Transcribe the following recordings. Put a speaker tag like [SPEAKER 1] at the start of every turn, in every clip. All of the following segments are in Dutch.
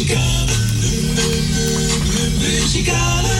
[SPEAKER 1] Muzikale, muzikale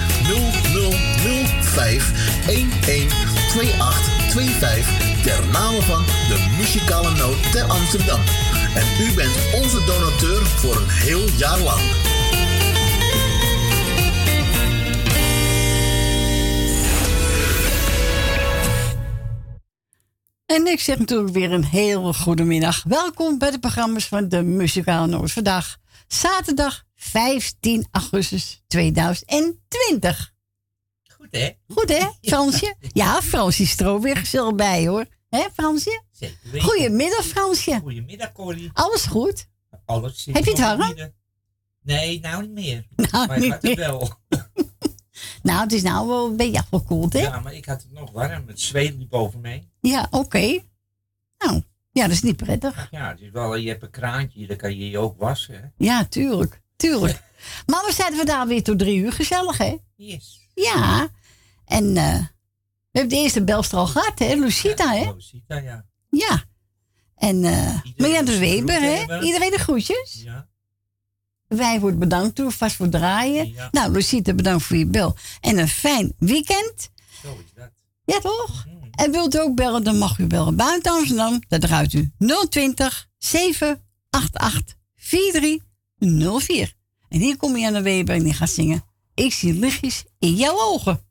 [SPEAKER 2] 0005 112825 ter name van de muzikale noot ter Amsterdam. En u bent onze donateur voor een heel jaar lang.
[SPEAKER 3] En ik zeg natuurlijk weer een heel goede middag. Welkom bij de programma's van de Muzikale Noord. Vandaag zaterdag 15 augustus 2020.
[SPEAKER 4] Goed, hè?
[SPEAKER 3] Goed, hè, Fransje? Ja, Fransje is er ook weer gezellig bij, hoor. Hè, Fransje?
[SPEAKER 4] Zeker.
[SPEAKER 3] Goedemiddag, Fransje.
[SPEAKER 4] Goedemiddag, Corrie.
[SPEAKER 3] Alles goed?
[SPEAKER 4] Alles
[SPEAKER 3] Heb je het
[SPEAKER 4] midden. Nee, nou niet meer.
[SPEAKER 3] Nou,
[SPEAKER 4] maar ik had het wel.
[SPEAKER 3] Nou, het is nou wel een beetje afgekoeld, hè?
[SPEAKER 4] Ja, maar ik had het nog warm. Het zweet liep over mij.
[SPEAKER 3] Ja, oké. Nou, ja, dat is niet prettig.
[SPEAKER 4] Ja, het is wel, je hebt een kraantje, dan kan je je ook wassen. Hè?
[SPEAKER 3] Ja, tuurlijk. Tuurlijk. Maar we zijn vandaag weer tot drie uur gezellig, hè?
[SPEAKER 4] Yes.
[SPEAKER 3] Ja. En eh, we hebben de eerste belster al gehad, hè? Lucita, hè?
[SPEAKER 4] Rosita, ja.
[SPEAKER 3] Ja. En eh Mirjam de Weber, hè? Iedereen de groetjes.
[SPEAKER 4] Ja.
[SPEAKER 3] Wij wordt bedankt toe, vast voor het draaien.
[SPEAKER 4] Ja.
[SPEAKER 3] Nou, Lucita, bedankt voor je bel. En een fijn weekend.
[SPEAKER 4] Zo is dat.
[SPEAKER 3] Ja, toch?
[SPEAKER 4] Mm.
[SPEAKER 3] En wilt u ook bellen, dan mag u bellen buiten Amsterdam. Dan draait u 020 788 4304. En hier kom je aan de Weber en die gaat zingen. Ik zie lichtjes in jouw ogen.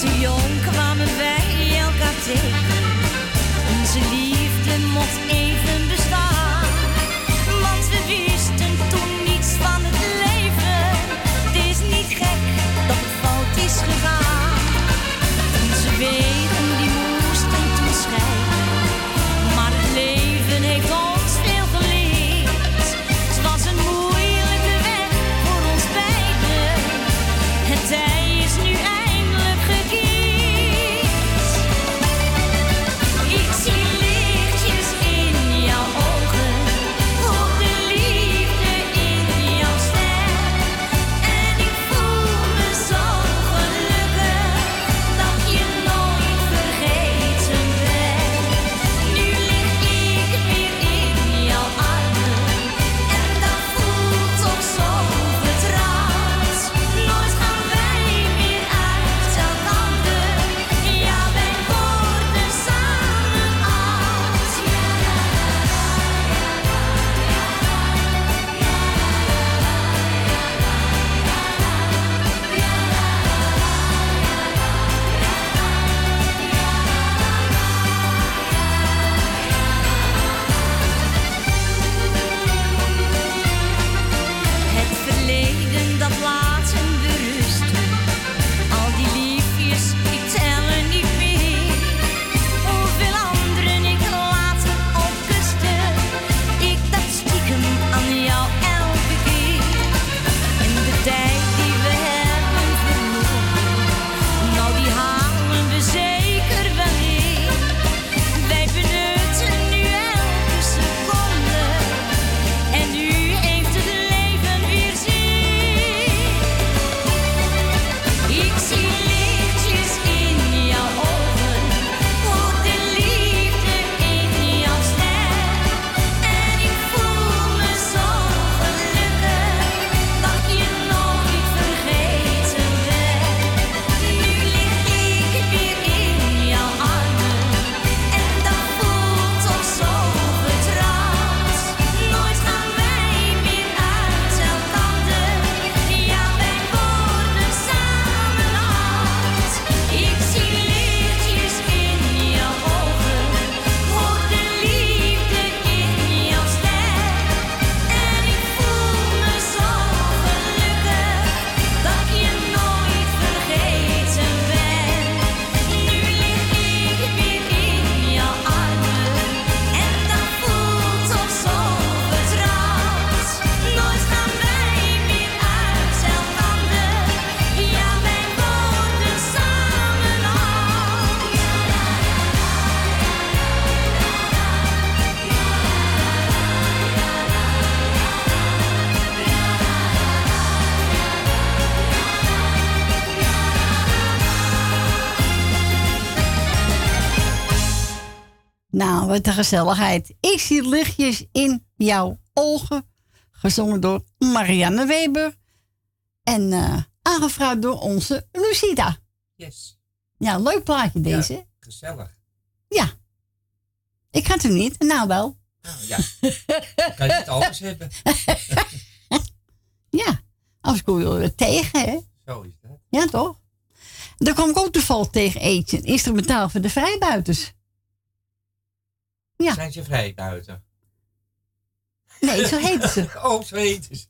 [SPEAKER 5] Te jong kwamen wij elkaar tegen.
[SPEAKER 3] Nou, wat een gezelligheid. Ik zie lichtjes in jouw ogen. Gezongen door Marianne Weber. En eh, aangevraagd door onze Lucida.
[SPEAKER 4] Yes.
[SPEAKER 3] Ja, leuk plaatje deze.
[SPEAKER 4] Ja, gezellig.
[SPEAKER 3] Ja. Ik ga het er niet. Nou wel.
[SPEAKER 4] Nou ja. kan je het alles hebben.
[SPEAKER 3] Ja. Anders kom je er tegen, hè?
[SPEAKER 4] Zo is dat.
[SPEAKER 3] Ja, toch? Daar kwam ik ook toevallig tegen eentje. Een instrumentaal voor de vrijbuiters. Ja.
[SPEAKER 4] Zijn ze vrij buiten?
[SPEAKER 3] Nee, zo heette ze.
[SPEAKER 4] Oh, zo heten ze.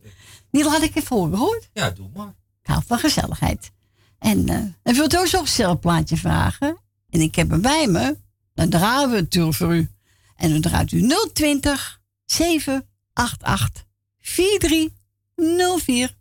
[SPEAKER 3] Die laat ik even horen, hoor.
[SPEAKER 4] Ja, doe maar.
[SPEAKER 3] Ik hou van gezelligheid. En, eh en wilt u ook zo'n gezellig plaatje vragen? En ik heb hem bij me. Dan draaien we het natuurlijk voor u. En dan draait u 020 788 4304.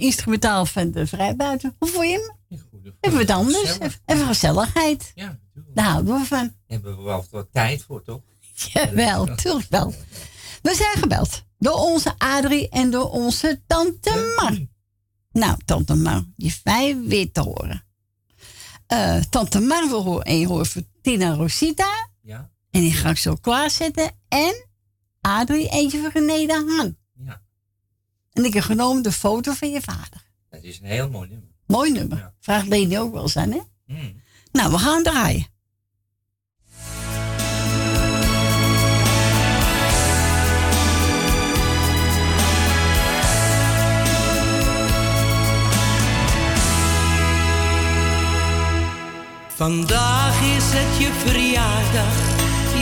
[SPEAKER 3] Instrumentaal van de vrijbuiten. Hoe vond je hem? Even wat anders.
[SPEAKER 4] Gezellig.
[SPEAKER 3] Even, gezelligheid.
[SPEAKER 4] Ja,
[SPEAKER 3] Daar houden we van.
[SPEAKER 4] hebben we wel wat tijd voor, toch?
[SPEAKER 3] Jawel, tuurlijk wel. We zijn gebeld door onze Adrie en door onze tante Mar. Nou, tante Mar, je fijn weer te horen. Eh, tante Mar wil horen en je hoort voor Tina Rosita.
[SPEAKER 4] Ja.
[SPEAKER 3] En die ga ik zo klaarzetten. En Adrie eentje voor René de Haan. En ik heb genomen de foto van je vader.
[SPEAKER 4] Dat is een heel mooi nummer.
[SPEAKER 3] Mooi nummer. Vraag Vraagt ook wel eens hè?
[SPEAKER 4] Hmm.
[SPEAKER 3] Nou, we gaan draaien.
[SPEAKER 6] Vandaag is het je verjaardag,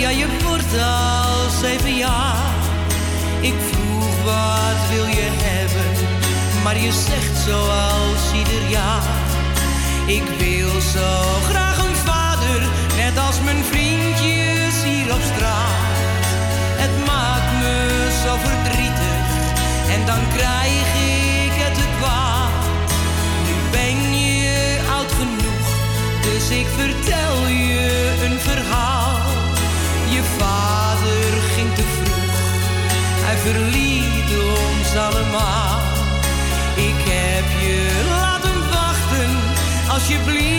[SPEAKER 6] ja je wordt al zeven jaar. Ik wat wil je hebben? Maar je zegt zoals ieder jaar. Ik wil zo graag een vader, net als mijn vriendjes hier op straat. Het maakt me zo verdrietig en dan krijg ik het te kwaad. Nu ben je oud genoeg, dus ik vertel je een verhaal. Je vader ging te vroeg, hij verliet allemaal. Ik heb je laten wachten, alsjeblieft.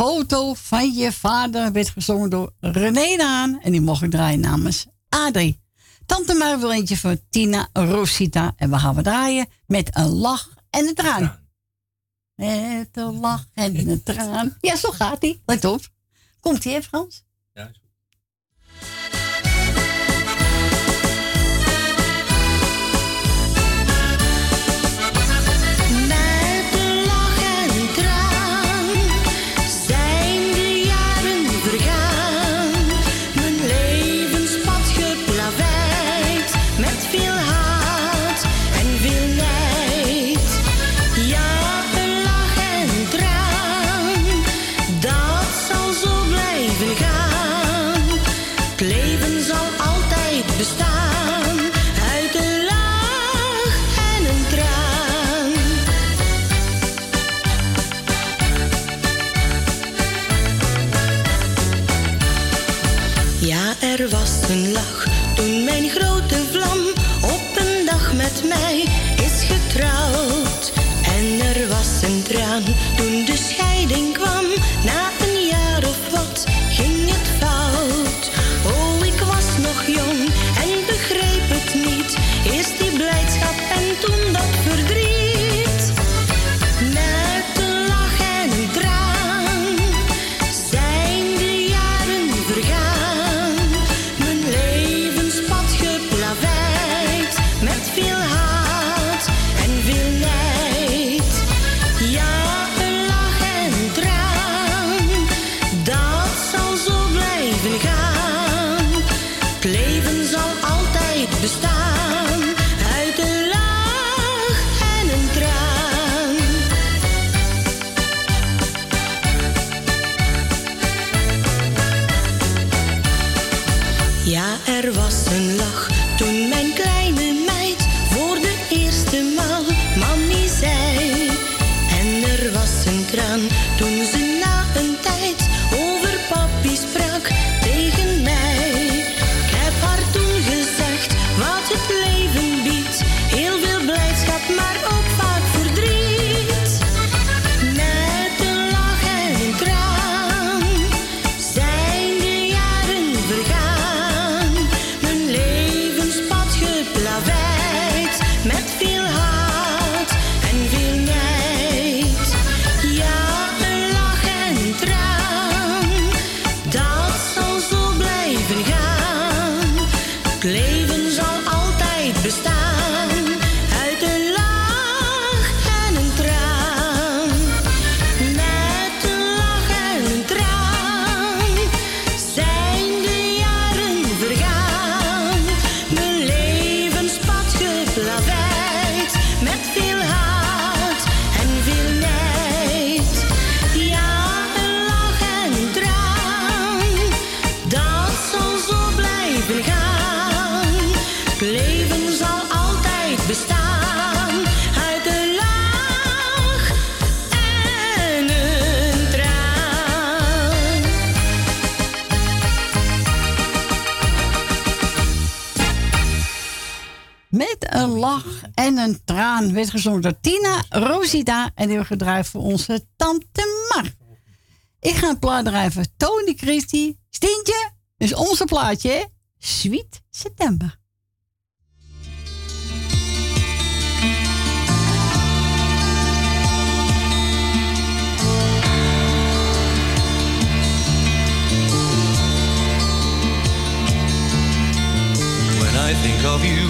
[SPEAKER 6] foto
[SPEAKER 3] van je vader werd gezongen door René Daan. En die mocht ik draaien namens Adrie. Tante Mar wil eentje voor Tina Rosita. En we gaan we draaien met een lach en een traan. Met een lach en een traan. Ja, zo gaat hij. Let op. Komt hij even, Frans?
[SPEAKER 7] er was een lach. en een traan.
[SPEAKER 3] Werd gezongen door Tina, Rosita en heel gedraaid voor onze tante Mar. Ik ga een plaat drijven. Tony Christie. Stintje, is onze plaatje. Sweet September.
[SPEAKER 6] When I think of you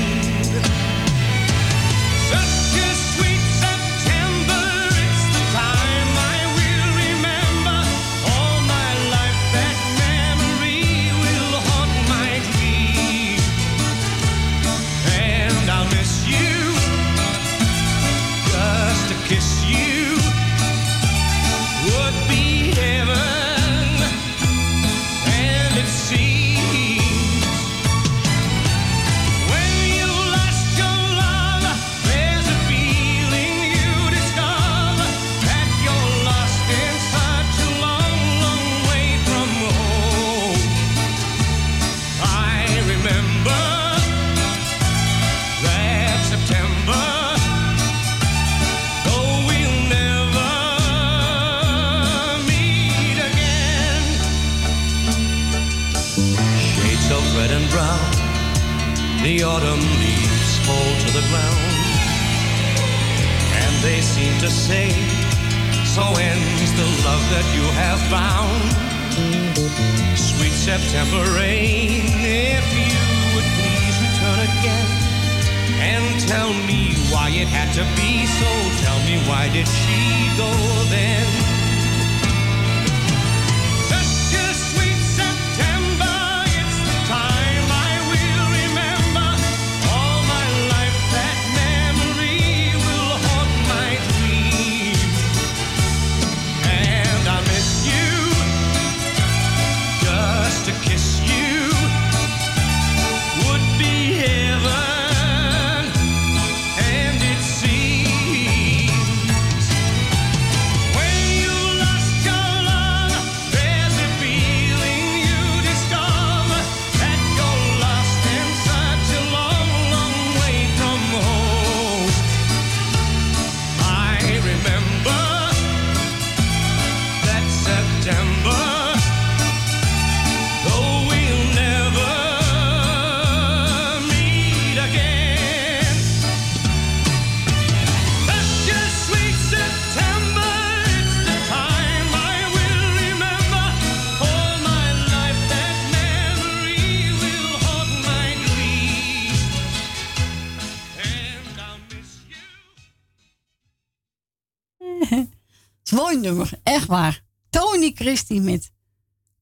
[SPEAKER 3] Waar. Tony Christie met,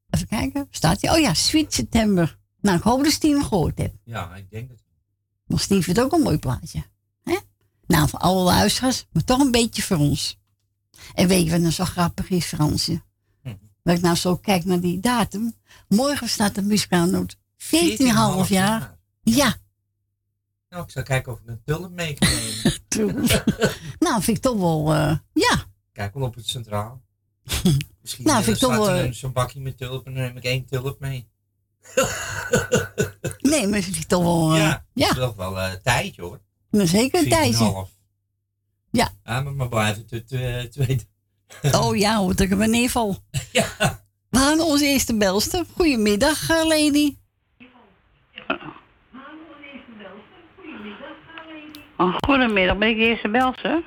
[SPEAKER 3] even kijken, staat hij? Oh ja, Sweet September. Nou, ik hoop dat Steve gehoord heeft.
[SPEAKER 4] Ja, ik denk het.
[SPEAKER 3] Want Steve vindt ook een mooi plaatje. hè? Nou, voor alle luisteraars, maar toch een beetje voor ons. En weet je wat nou zo grappig is, Fransje? Dat ik nou zo kijk naar die datum. Morgen staat de muzikaalnoot 14,5 jaar. Ja.
[SPEAKER 4] Nou, ik zal kijken of ik een tulp mee kan nemen.
[SPEAKER 3] nou, vind ik toch wel, eh, ja.
[SPEAKER 4] Kijk wel op het centraal. Misschien
[SPEAKER 3] Nou,
[SPEAKER 4] eh,
[SPEAKER 3] vind ik toch
[SPEAKER 4] er
[SPEAKER 3] wel-
[SPEAKER 4] een- zo'n bakje met tulpen en dan neem ik één tulp mee.
[SPEAKER 3] Nee, maar vind ik toch wel, eh,
[SPEAKER 4] ja,
[SPEAKER 3] ja.
[SPEAKER 4] dat is toch wel eh tijdje hoor.
[SPEAKER 3] maar zeker een tijdje.
[SPEAKER 4] 4,5.
[SPEAKER 3] Ja.
[SPEAKER 4] Ja, maar, maar blijven het uh, twee.
[SPEAKER 3] Oh ja, hoor, dat ik een neerval.
[SPEAKER 4] Ja.
[SPEAKER 3] We gaan onze eerste belster. Goedemiddag, eh, lady.
[SPEAKER 8] Oh, goedemiddag, ben ik de eerste belster?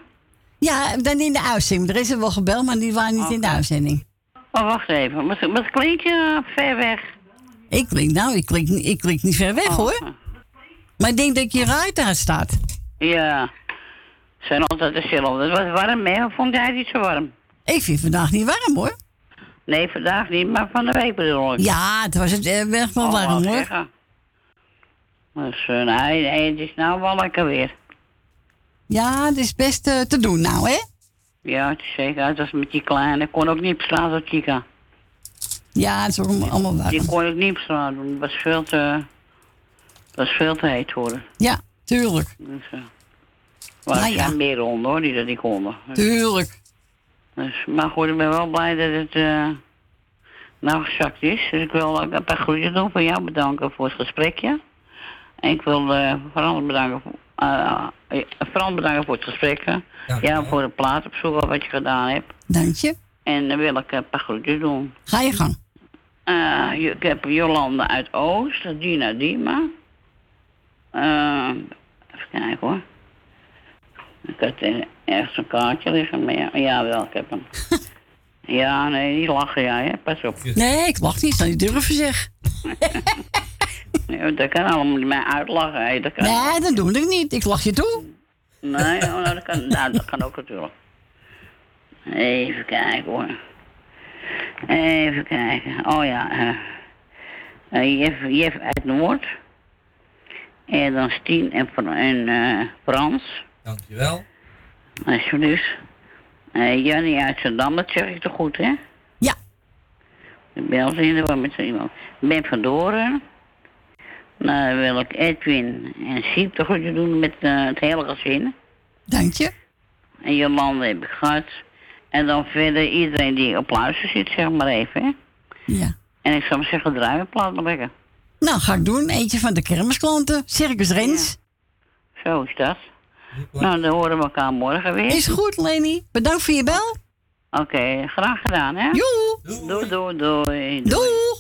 [SPEAKER 3] Ja, dan in de uitzending. Er is er wel gebeld, maar die waren niet in de uitzending.
[SPEAKER 8] Oh, wacht even. Wat, wat klink je ver weg?
[SPEAKER 3] Ik klink, nou, ik klink, ik klink niet ver weg
[SPEAKER 8] Oh.
[SPEAKER 3] hoor. Maar ik denk dat je eruit uit staat.
[SPEAKER 8] Ja. Ze zijn altijd hetzelfde. Het was warm, hè? Of vond jij het niet zo warm?
[SPEAKER 3] Ik vind vandaag niet warm hoor.
[SPEAKER 8] Nee, vandaag niet, maar van de week bedoel ik.
[SPEAKER 3] Ja, het was het eh, echt wel
[SPEAKER 8] Oh,
[SPEAKER 3] warm hoor.
[SPEAKER 8] Dus, eh, nee, nee, het is nou wel lekker weer.
[SPEAKER 3] Ja, het is best eh, te doen nou hè.
[SPEAKER 8] Ja, het is zeker. Het was met die kleine. Ik kon ook niet op straat door Chica.
[SPEAKER 3] Ja, het is ook allemaal- warm.
[SPEAKER 8] Die kon ik niet op straat doen. Het was veel te... Was veel te heet haar.
[SPEAKER 3] Ja, tuurlijk.
[SPEAKER 8] Dus, eh maar
[SPEAKER 3] Nou
[SPEAKER 8] er
[SPEAKER 3] ja.
[SPEAKER 8] zijn meer honden hoor, die dat niet konden.
[SPEAKER 3] Tuurlijk.
[SPEAKER 8] Dus, maar goed, ik ben wel blij dat het eh nou gezakt is. Dus ik wil ook een paar groetjes doen van jou bedanken voor het gesprekje. En ik wil eh vooral bedanken voor, vooral bedanken voor het gesprek. hè. Ja, voor de plaat opzoeken wat je gedaan hebt.
[SPEAKER 3] Dank je.
[SPEAKER 8] En dan wil ik een paar groetjes doen.
[SPEAKER 3] Ga je gang.
[SPEAKER 8] Eh, ik heb Jolanda uit Oost, Dina Dima. Eh, even kijken hoor. Ik had eh, ergens een kaartje liggen, maar ja, ja wel, ik heb hem. ja, nee, die lachen jij, hè? Pas op.
[SPEAKER 3] Nee, ik mag niet, zou je durven zeg.
[SPEAKER 8] Nee, dat kan allemaal niet mij uitlachen, hè? Dat kan...
[SPEAKER 3] Nee, dat doe ik niet. Ik lach je toe.
[SPEAKER 8] Nee, oh, nou, dat, kan, nou, dat kan ook natuurlijk. Even kijken hoor. Even kijken. Oh ja. eh eh, Jeff, Jeff uit Noord. En dan Stien en, en eh, Frans.
[SPEAKER 4] Dankjewel.
[SPEAKER 8] Alsjeblieft. Eh Jannie uit Zandam, dat zeg ik toch goed, hè?
[SPEAKER 3] Ja.
[SPEAKER 8] De bel in de met iemand. Ben van Doren. Nou, wil ik Edwin en Siep toch goed doen met eh, het hele gezin.
[SPEAKER 3] Dank je.
[SPEAKER 8] En Jolande heb ik gehad. En dan verder iedereen die op luister zit, zeg maar even, hè?
[SPEAKER 3] Ja.
[SPEAKER 8] En ik zou maar zeggen, draai een plaat maar lekker.
[SPEAKER 3] Nou, ga ik doen. Eentje van de kermisklanten. Circus Rens.
[SPEAKER 8] Zo is dat. Nou, dan horen we elkaar morgen weer.
[SPEAKER 3] Is goed, Leni. Bedankt voor je bel.
[SPEAKER 8] Oké, graag gedaan, hè?
[SPEAKER 3] Joe.
[SPEAKER 8] Doei, doei, doei.
[SPEAKER 3] Doeg.
[SPEAKER 1] Thank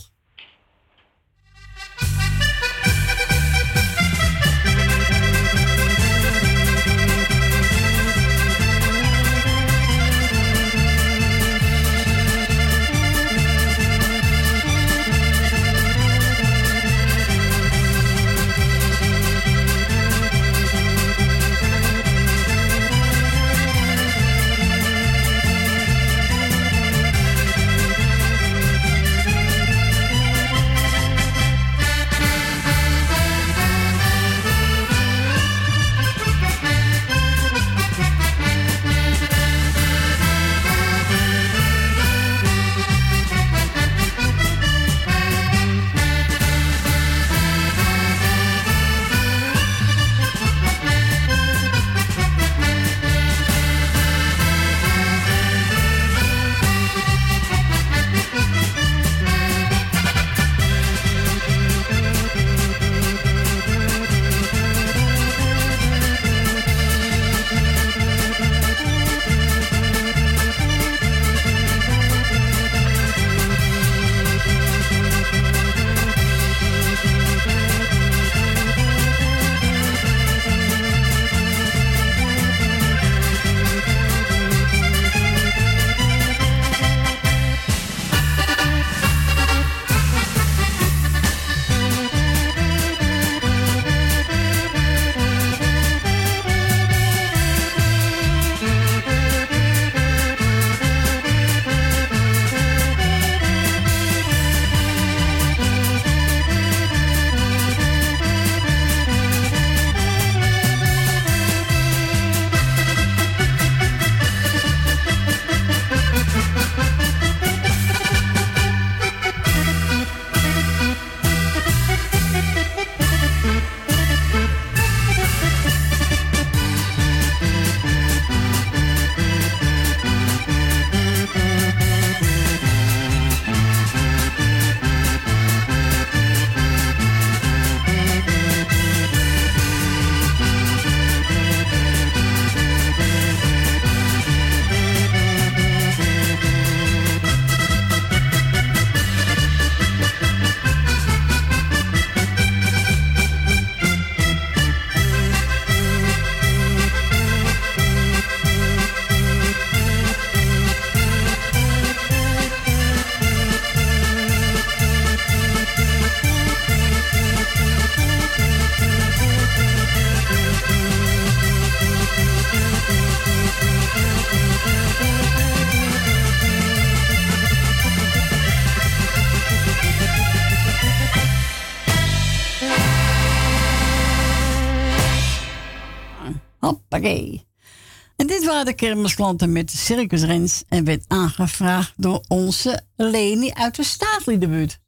[SPEAKER 9] De kermisklanten met de circusrens en werd aangevraagd door onze Leni uit de Staatliedenbuurt.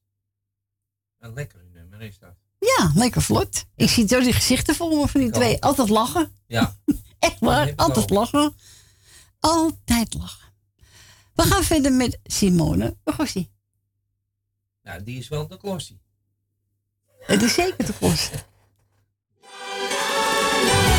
[SPEAKER 4] Een lekkere nummer is dat.
[SPEAKER 9] Ja, lekker vlot. Ik zie zo die gezichten voor me van die twee. Altijd lachen.
[SPEAKER 4] Ja.
[SPEAKER 9] Echt waar, altijd lachen. Altijd lachen. We gaan verder met Simone Rossi.
[SPEAKER 4] Nou, die is wel de klossie.
[SPEAKER 9] Het is zeker te kosten.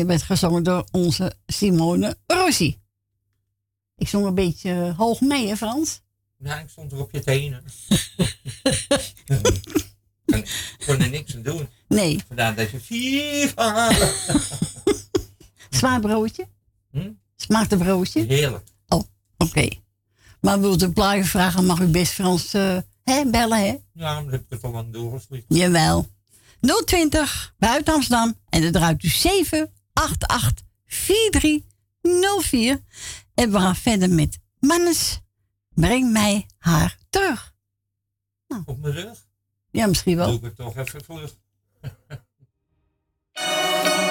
[SPEAKER 9] en werd gezongen door onze Simone Rossi. Ik zong een beetje hoog mee, hè Frans?
[SPEAKER 4] Nou, ik stond er op je tenen. en ik kon er niks aan doen.
[SPEAKER 9] Nee.
[SPEAKER 4] Vandaar dat je viva.
[SPEAKER 9] Zwaar broodje?
[SPEAKER 4] Hm?
[SPEAKER 9] Smaakt broodje?
[SPEAKER 4] Heerlijk.
[SPEAKER 9] Oh, oké. Maar wilt u plaatje vragen, mag u best Frans eh, hè, bellen, hè?
[SPEAKER 4] Ja, maar dat heb ik er al doorgeslikt.
[SPEAKER 9] Jawel. 020 buiten Amsterdam en dan draait u 788 4304. En we gaan verder met Mannes. Breng mij haar terug.
[SPEAKER 4] Op mijn rug.
[SPEAKER 9] Ja, misschien wel.
[SPEAKER 4] Doe ik het toch even vlug.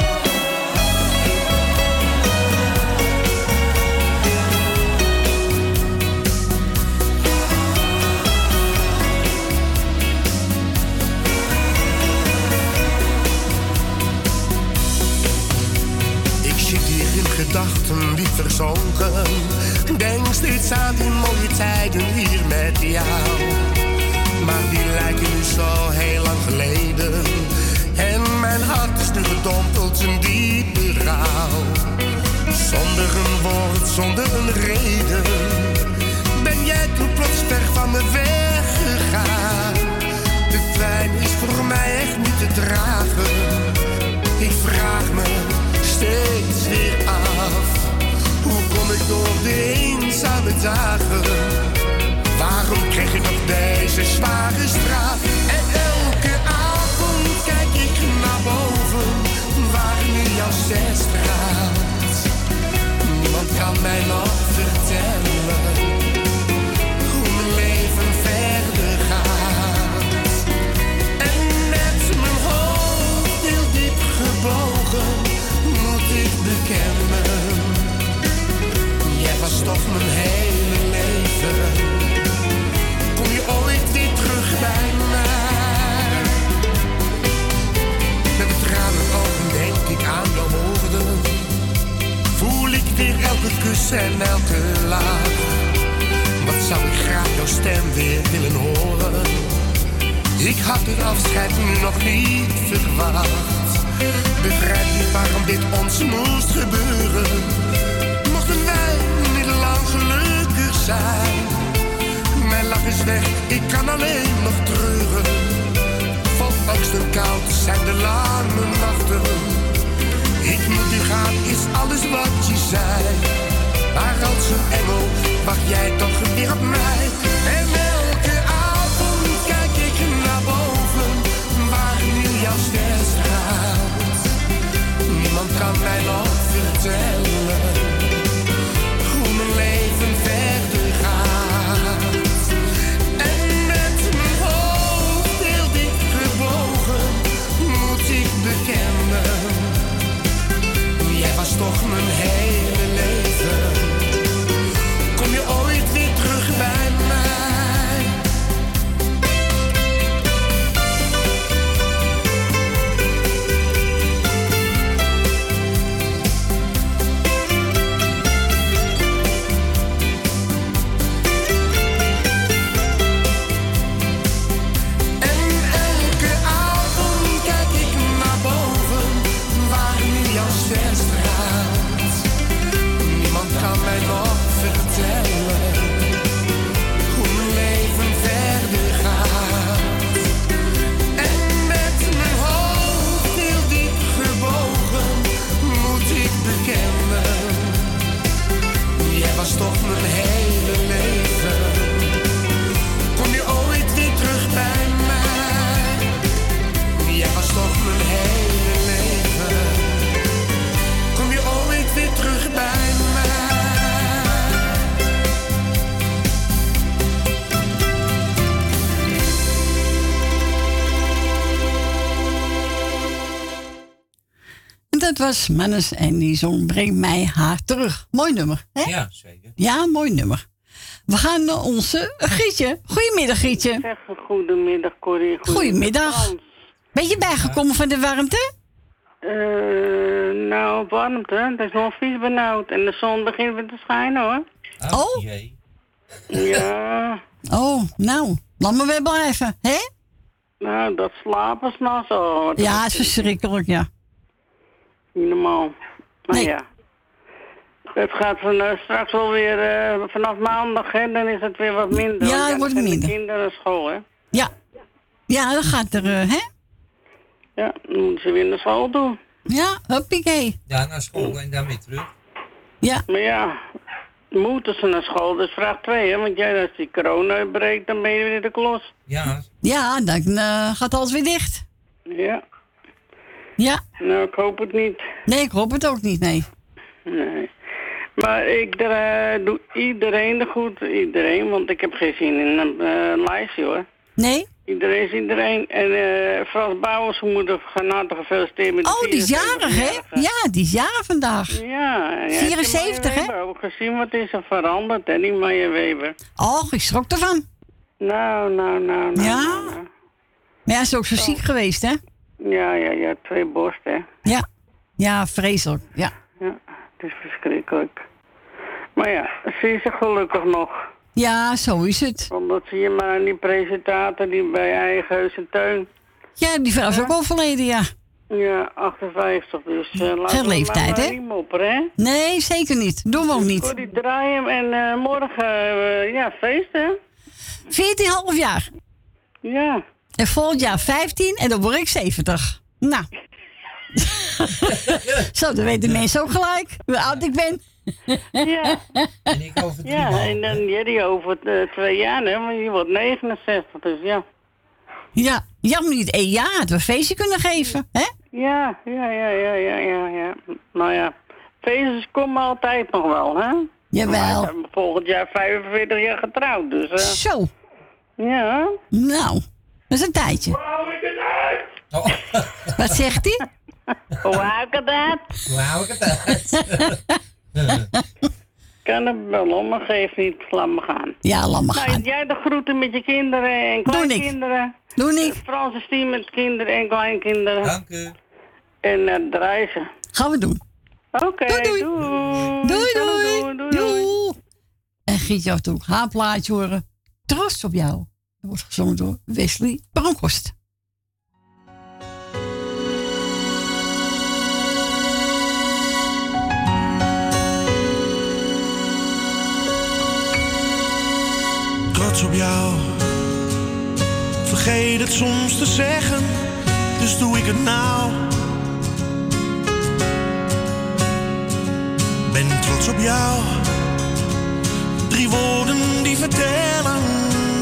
[SPEAKER 10] Ik zit hier in gedachten diep verzonken. Denk steeds aan die mooie tijden hier met jou. Maar die lijken nu zo heel lang geleden. En mijn hart is nu gedompeld in diepe rouw. Zonder een woord, zonder een reden. Ben jij toen plots ver van me weggegaan. De pijn is voor mij echt niet te dragen. Ik vraag me steeds weer af. Hoe kom ik door de eenzame dagen? Waarom krijg ik nog deze zware straf? En elke avond kijk ik naar boven, waar nu jouw zes straalt. Niemand kan mij nog toch mijn hele leven. Kom je ooit weer terug bij mij? Met tranen ogen denk ik aan jouw woorden. Voel ik weer elke kus en elke laag. Wat zou ik graag jouw stem weer willen horen? Ik had het afscheid nu nog niet verwacht. Begrijp niet waarom dit ons moest gebeuren. Mijn lach is weg, ik kan alleen nog treuren. Vol angst en koud zijn de lange nachten. Ik moet nu gaan, is alles wat je zei. Maar als een engel wacht jij toch weer op mij. En elke avond kijk ik naar boven, waar nu jouw ster straalt. Niemand kan mij nog vertellen was
[SPEAKER 3] Mannes en die zong Breng mij haar terug. Mooi nummer, hè?
[SPEAKER 4] Ja, zeker.
[SPEAKER 3] Ja, mooi nummer. We gaan naar onze Gietje. Goedemiddag, Gietje.
[SPEAKER 11] Zeg, goedemiddag, Corrie.
[SPEAKER 3] Goedemiddag. Ben je bijgekomen van de warmte?
[SPEAKER 11] Eh, nou, warmte. Het is nog vies benauwd. En de zon begint weer te schijnen, hoor.
[SPEAKER 3] Oh?
[SPEAKER 11] Ja.
[SPEAKER 3] Oh, nou, laat me weer blijven, hè?
[SPEAKER 11] Nou, dat slapen s'nachts zo.
[SPEAKER 3] Ja, is verschrikkelijk, ja.
[SPEAKER 11] Niet normaal. Maar ja. Het gaat van, eh, straks wel weer eh, vanaf maandag, hè, dan is het weer wat minder.
[SPEAKER 3] Ja, het wordt minder.
[SPEAKER 11] De kinderen naar school, hè?
[SPEAKER 3] Ja. Ja, dan gaat er, eh, hè?
[SPEAKER 11] Ja, dan moeten ze weer naar school toe.
[SPEAKER 3] Ja, hoppakee.
[SPEAKER 4] Ja, naar school en dan weer terug.
[SPEAKER 3] Ja.
[SPEAKER 11] Maar ja, moeten ze naar school, dus vraag twee, hè? Want jij, als die corona uitbreekt, dan ben je weer de klos.
[SPEAKER 4] Ja.
[SPEAKER 3] Ja, dan eh, gaat alles weer dicht.
[SPEAKER 11] Ja.
[SPEAKER 3] Ja.
[SPEAKER 11] Nou, ik hoop het niet.
[SPEAKER 3] Nee, ik hoop het ook niet, nee.
[SPEAKER 11] Nee. Maar ik eh, doe iedereen de goed, iedereen, want ik heb geen zin in een eh, lijstje hoor.
[SPEAKER 3] Nee?
[SPEAKER 11] Iedereen is iedereen. En eh Frans Bouwers moeder van harte gefeliciteerd met de
[SPEAKER 3] Oh, die is jarig, hè? Ja, die is jarig vandaag.
[SPEAKER 11] Ja, ja
[SPEAKER 3] 74,
[SPEAKER 11] ik heb Maya Weber ook gezien, wat is er veranderd, hè, die Maya Weber.
[SPEAKER 3] Oh, ik schrok ervan.
[SPEAKER 11] Nou, nou, nou, nou.
[SPEAKER 3] Ja?
[SPEAKER 11] nou, nou.
[SPEAKER 3] Maar ja, is ook zo ziek geweest, hè?
[SPEAKER 11] Ja, ja, ja, twee borsten, hè.
[SPEAKER 3] Ja. Ja, vreselijk. Ja.
[SPEAKER 11] Ja, het is verschrikkelijk. Maar ja, ze is er gelukkig nog.
[SPEAKER 3] Ja, zo is het.
[SPEAKER 11] Want dat zie je maar aan die presentator die bij eigen teun.
[SPEAKER 3] Ja, die vrouw is ook overleden, ja.
[SPEAKER 11] Ja, 58, dus uh, laten
[SPEAKER 3] Geen
[SPEAKER 11] we
[SPEAKER 3] leeftijd, hè?
[SPEAKER 11] niet mopperen, hè?
[SPEAKER 3] Nee, zeker niet. Doen we ook niet.
[SPEAKER 11] Corrie draaien en eh, morgen, eh, ja, feest, hè?
[SPEAKER 3] 14,5 jaar.
[SPEAKER 11] Ja.
[SPEAKER 3] En volgend jaar 15 en dan word ik 70. Nou. Zo, dan weten mensen ook gelijk hoe oud ik ben.
[SPEAKER 11] Ja.
[SPEAKER 4] En ik over drie
[SPEAKER 11] Ja,
[SPEAKER 4] maanden.
[SPEAKER 11] en dan Jerry over eh, twee jaar, hè? Want je wordt 69, dus ja.
[SPEAKER 3] Ja, jammer niet één jaar. Hadden we een feestje kunnen geven, hè?
[SPEAKER 11] Ja, ja, ja, ja, ja, ja, ja. Nou ja, feestjes komen altijd nog wel, hè?
[SPEAKER 3] Jawel.
[SPEAKER 11] Maar ik ben volgend jaar 45 jaar getrouwd, dus... eh,
[SPEAKER 3] Zo.
[SPEAKER 11] Ja.
[SPEAKER 3] Nou, dat is een tijdje. Wat zegt hij?
[SPEAKER 11] Hou ik het uit?
[SPEAKER 4] Hoe hou ik het uit?
[SPEAKER 11] kan het wel om, maar geef niet. Laat me gaan.
[SPEAKER 3] Ja, laat me
[SPEAKER 11] nou,
[SPEAKER 3] gaan.
[SPEAKER 11] Jij de groeten met je kinderen en kleinkinderen.
[SPEAKER 3] Doe ik.
[SPEAKER 11] Franse team met kinderen en kleinkinderen.
[SPEAKER 4] Dank u.
[SPEAKER 11] En naar het reizen.
[SPEAKER 3] Gaan we doen.
[SPEAKER 11] Oké,
[SPEAKER 3] Doei, doei.
[SPEAKER 11] doei.
[SPEAKER 3] Doei,
[SPEAKER 11] doei.
[SPEAKER 3] doei. Doei. En Gietje af en toe haar plaatje horen. Trots op jou. Dat wordt gezongen door Wesley Bronkhorst.
[SPEAKER 12] trots op jou. Vergeet het soms te zeggen, dus doe ik het nou. Ben trots op jou. Drie woorden die vertellen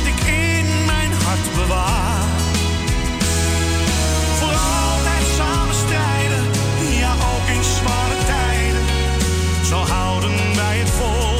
[SPEAKER 12] Wat ik in mijn hart bewaar. Voor altijd samen strijden, ja ook in zware tijden. Zo houden wij het vol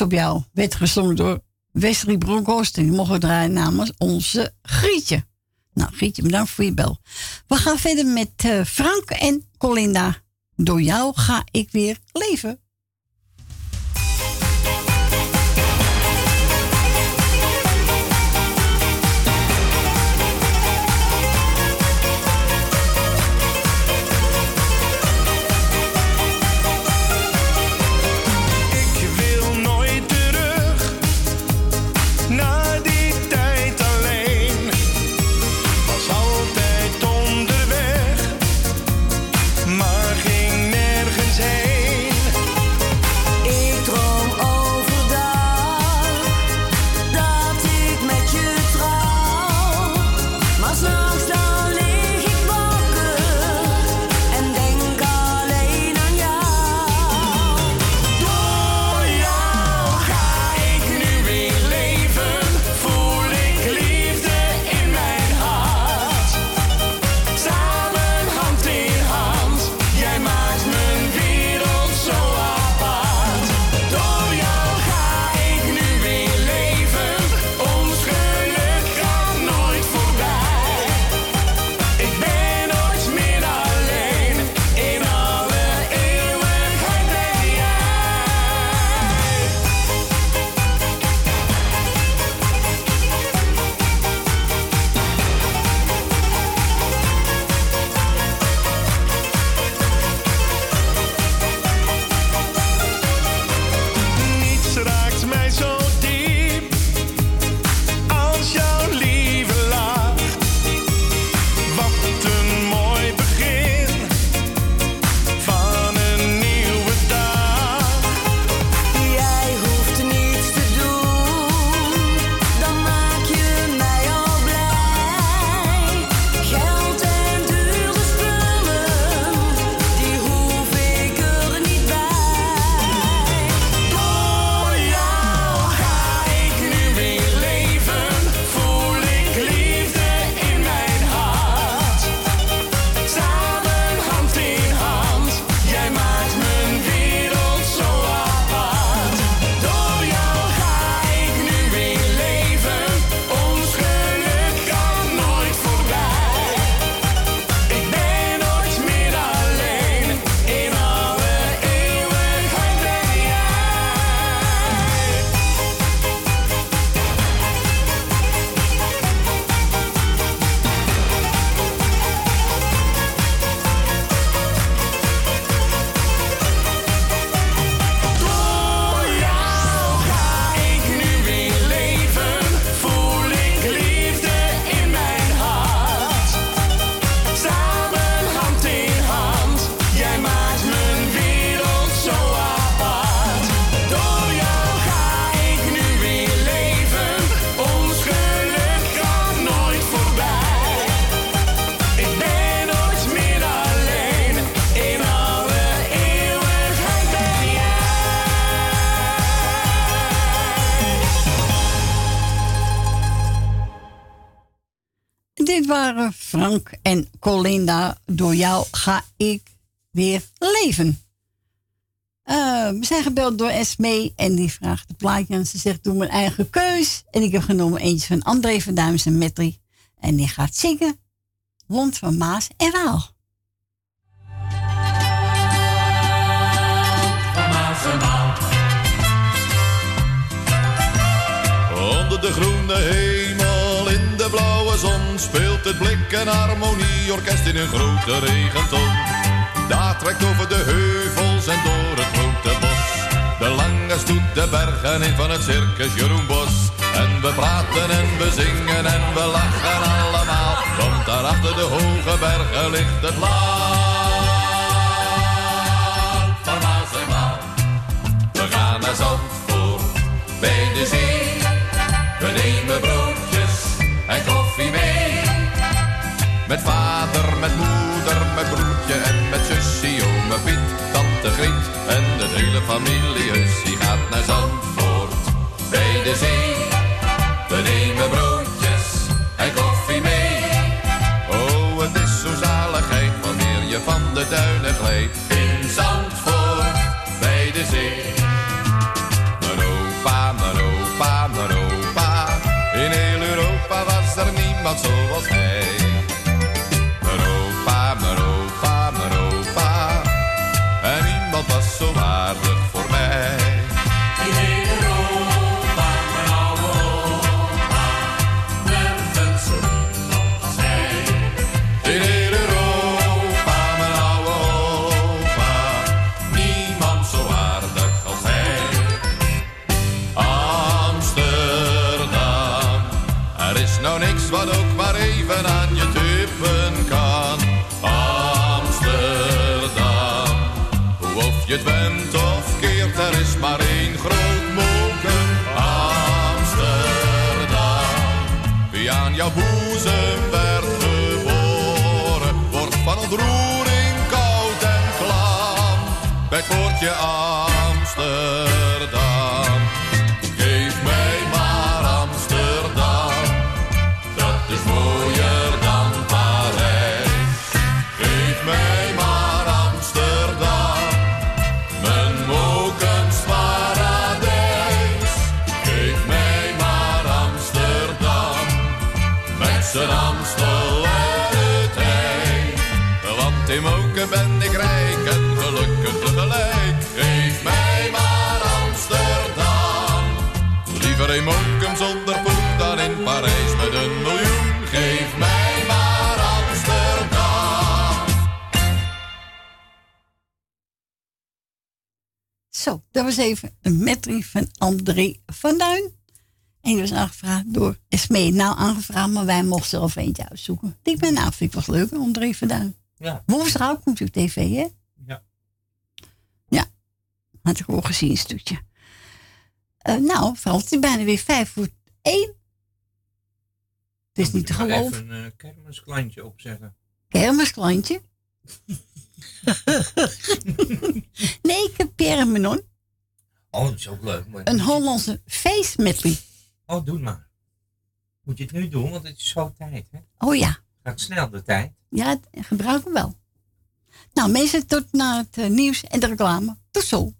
[SPEAKER 3] Op jou werd gezongen door
[SPEAKER 6] Wesley Bronkhorst. Die mogen draaien namens onze Grietje. Nou, Grietje, bedankt voor je bel. We gaan verder met eh, Frank en Colinda. Door jou ga ik weer leven. Waren Frank en Colinda. Door jou ga ik weer leven. Eh, we zijn gebeld door Esmee en die vraagt de plaatje aan. Ze zegt, doe mijn eigen keus. En ik heb genomen eentje van André van Duims en Metri. En die gaat zingen. Lond van Maas en Waal.
[SPEAKER 13] Onder de groene de speelt het blik en harmonieorkest in een grote regenton. Daar trekt over de heuvels en door het grote bos. De lange stoet de bergen in van het circus Jeroen Bos. En we praten en we zingen en we lachen allemaal. Want daar achter de hoge bergen ligt het land met moeder, met broertje en met zusje, oom, mijn Piet, tante Griet. En de hele familie die gaat naar Zandvoort bij de zee. We nemen broodjes en koffie mee. Oh, het is zo zaligheid wanneer je van de duinen glijdt. In Zandvoort bij de zee. Mijn opa, mijn opa, mijn opa.
[SPEAKER 14] In heel Europa
[SPEAKER 13] was er niemand zoals hij. je af.
[SPEAKER 3] Zo, dat was even een metrie van André van Duin. En die was aangevraagd door Esme. Nou, aangevraagd, maar wij mochten zelf eentje uitzoeken. Ik ben, nou, vind ik was leuk, André van Duin.
[SPEAKER 4] Ja.
[SPEAKER 3] er ook komt op tv, hè?
[SPEAKER 4] Ja.
[SPEAKER 3] Ja, had ik al gezien stoetje. Eh, nou, valt hij bijna weer vijf voor één. Het is niet te geloven.
[SPEAKER 4] Ik even een uh, kermisklantje opzeggen.
[SPEAKER 3] Kermisklantje? nee, ik Menon.
[SPEAKER 4] Oh, dat is ook leuk.
[SPEAKER 3] Een Hollandse feestmedley.
[SPEAKER 4] Oh, doe maar. Moet je het nu doen, want het is zo tijd, hè?
[SPEAKER 3] Oh ja.
[SPEAKER 4] Gaat snel de tijd.
[SPEAKER 3] Ja, gebruik hem wel. Nou, mensen, tot naar het eh, nieuws en de reclame. Tot zo.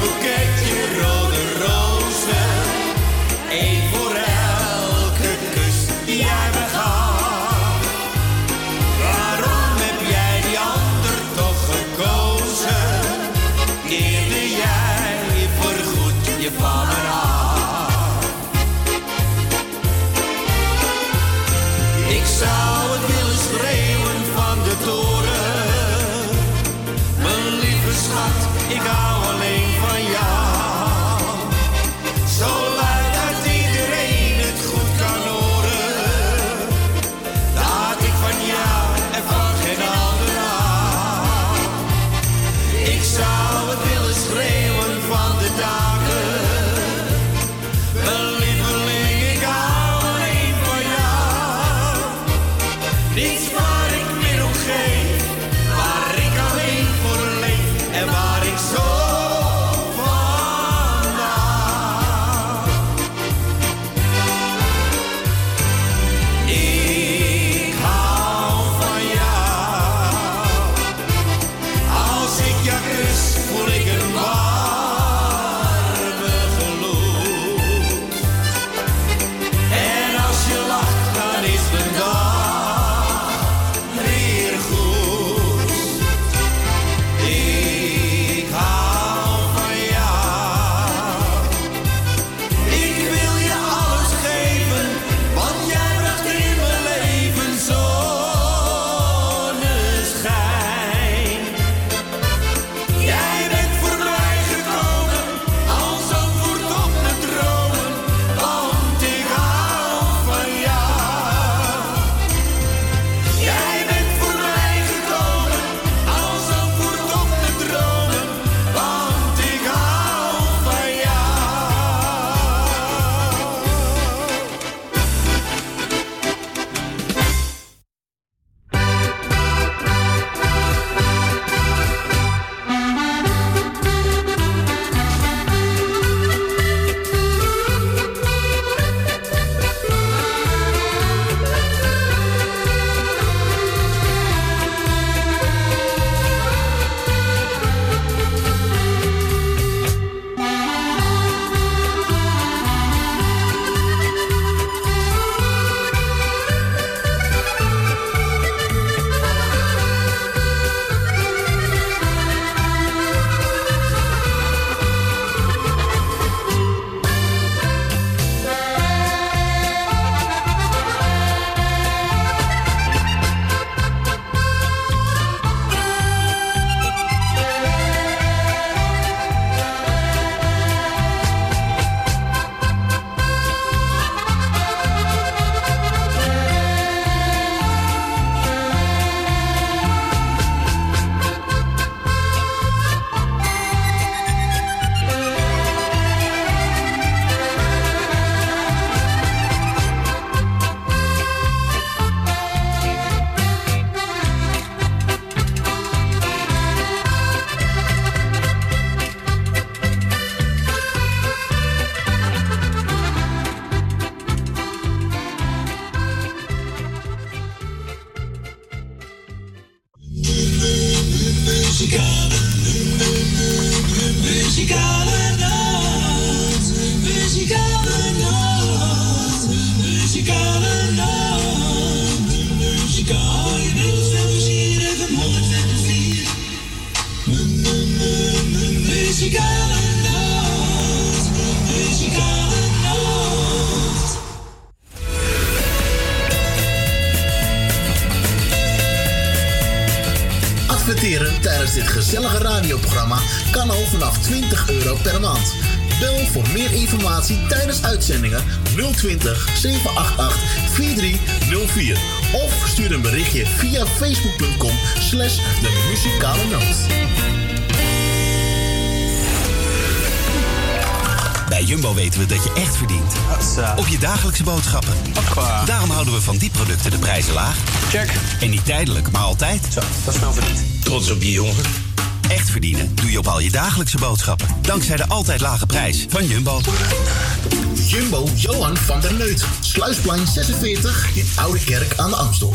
[SPEAKER 15] boeketje
[SPEAKER 16] roos. Op je dagelijkse boodschappen. Daarom houden we van die producten de prijzen laag. Check. En niet tijdelijk, maar altijd. Zo, dat is nou verdiend. Trots op je jongen. Echt verdienen doe je op al je dagelijkse boodschappen. Dankzij de altijd lage prijs van Jumbo.
[SPEAKER 2] Jumbo Johan van der Neut. Sluisplein 46 in Oude Kerk aan de Amstel.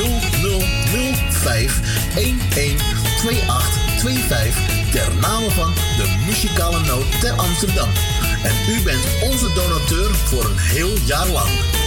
[SPEAKER 2] 0005 112825 ter name van de muzikale noot ter Amsterdam. En u bent onze donateur voor een heel jaar lang.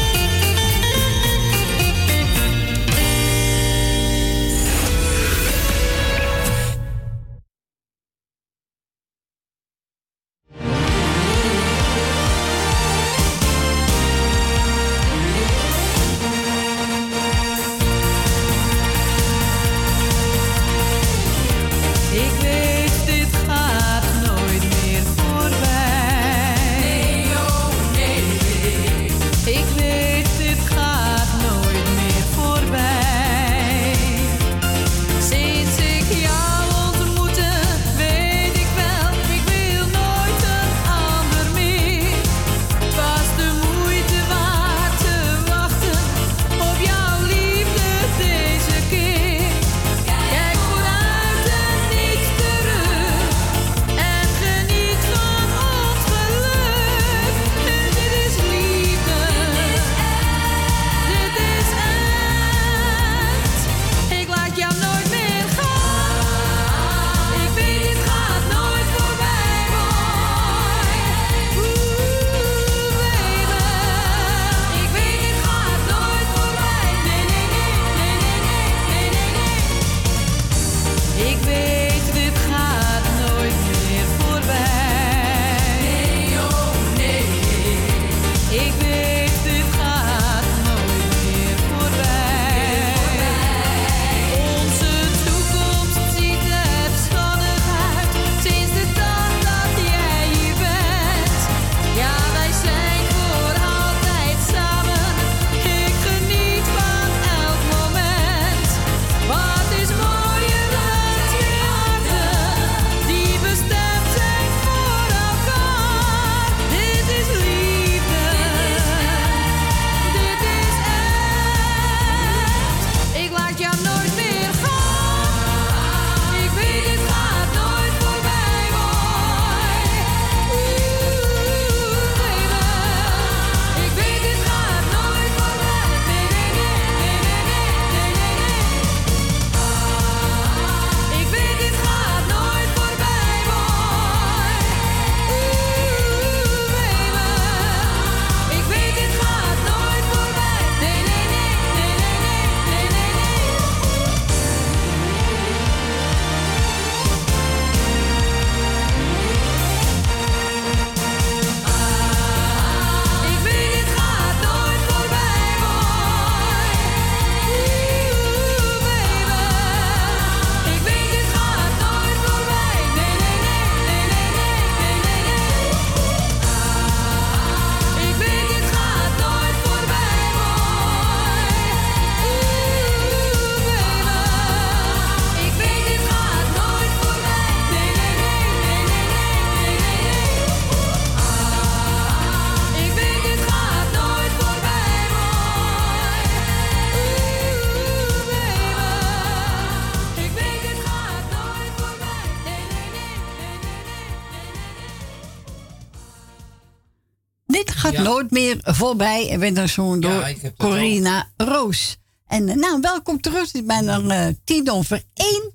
[SPEAKER 17] Voorbij
[SPEAKER 18] en werd dan zo door Corina Roos. En eh, nou, welkom terug. Het is bijna uh, tien over één.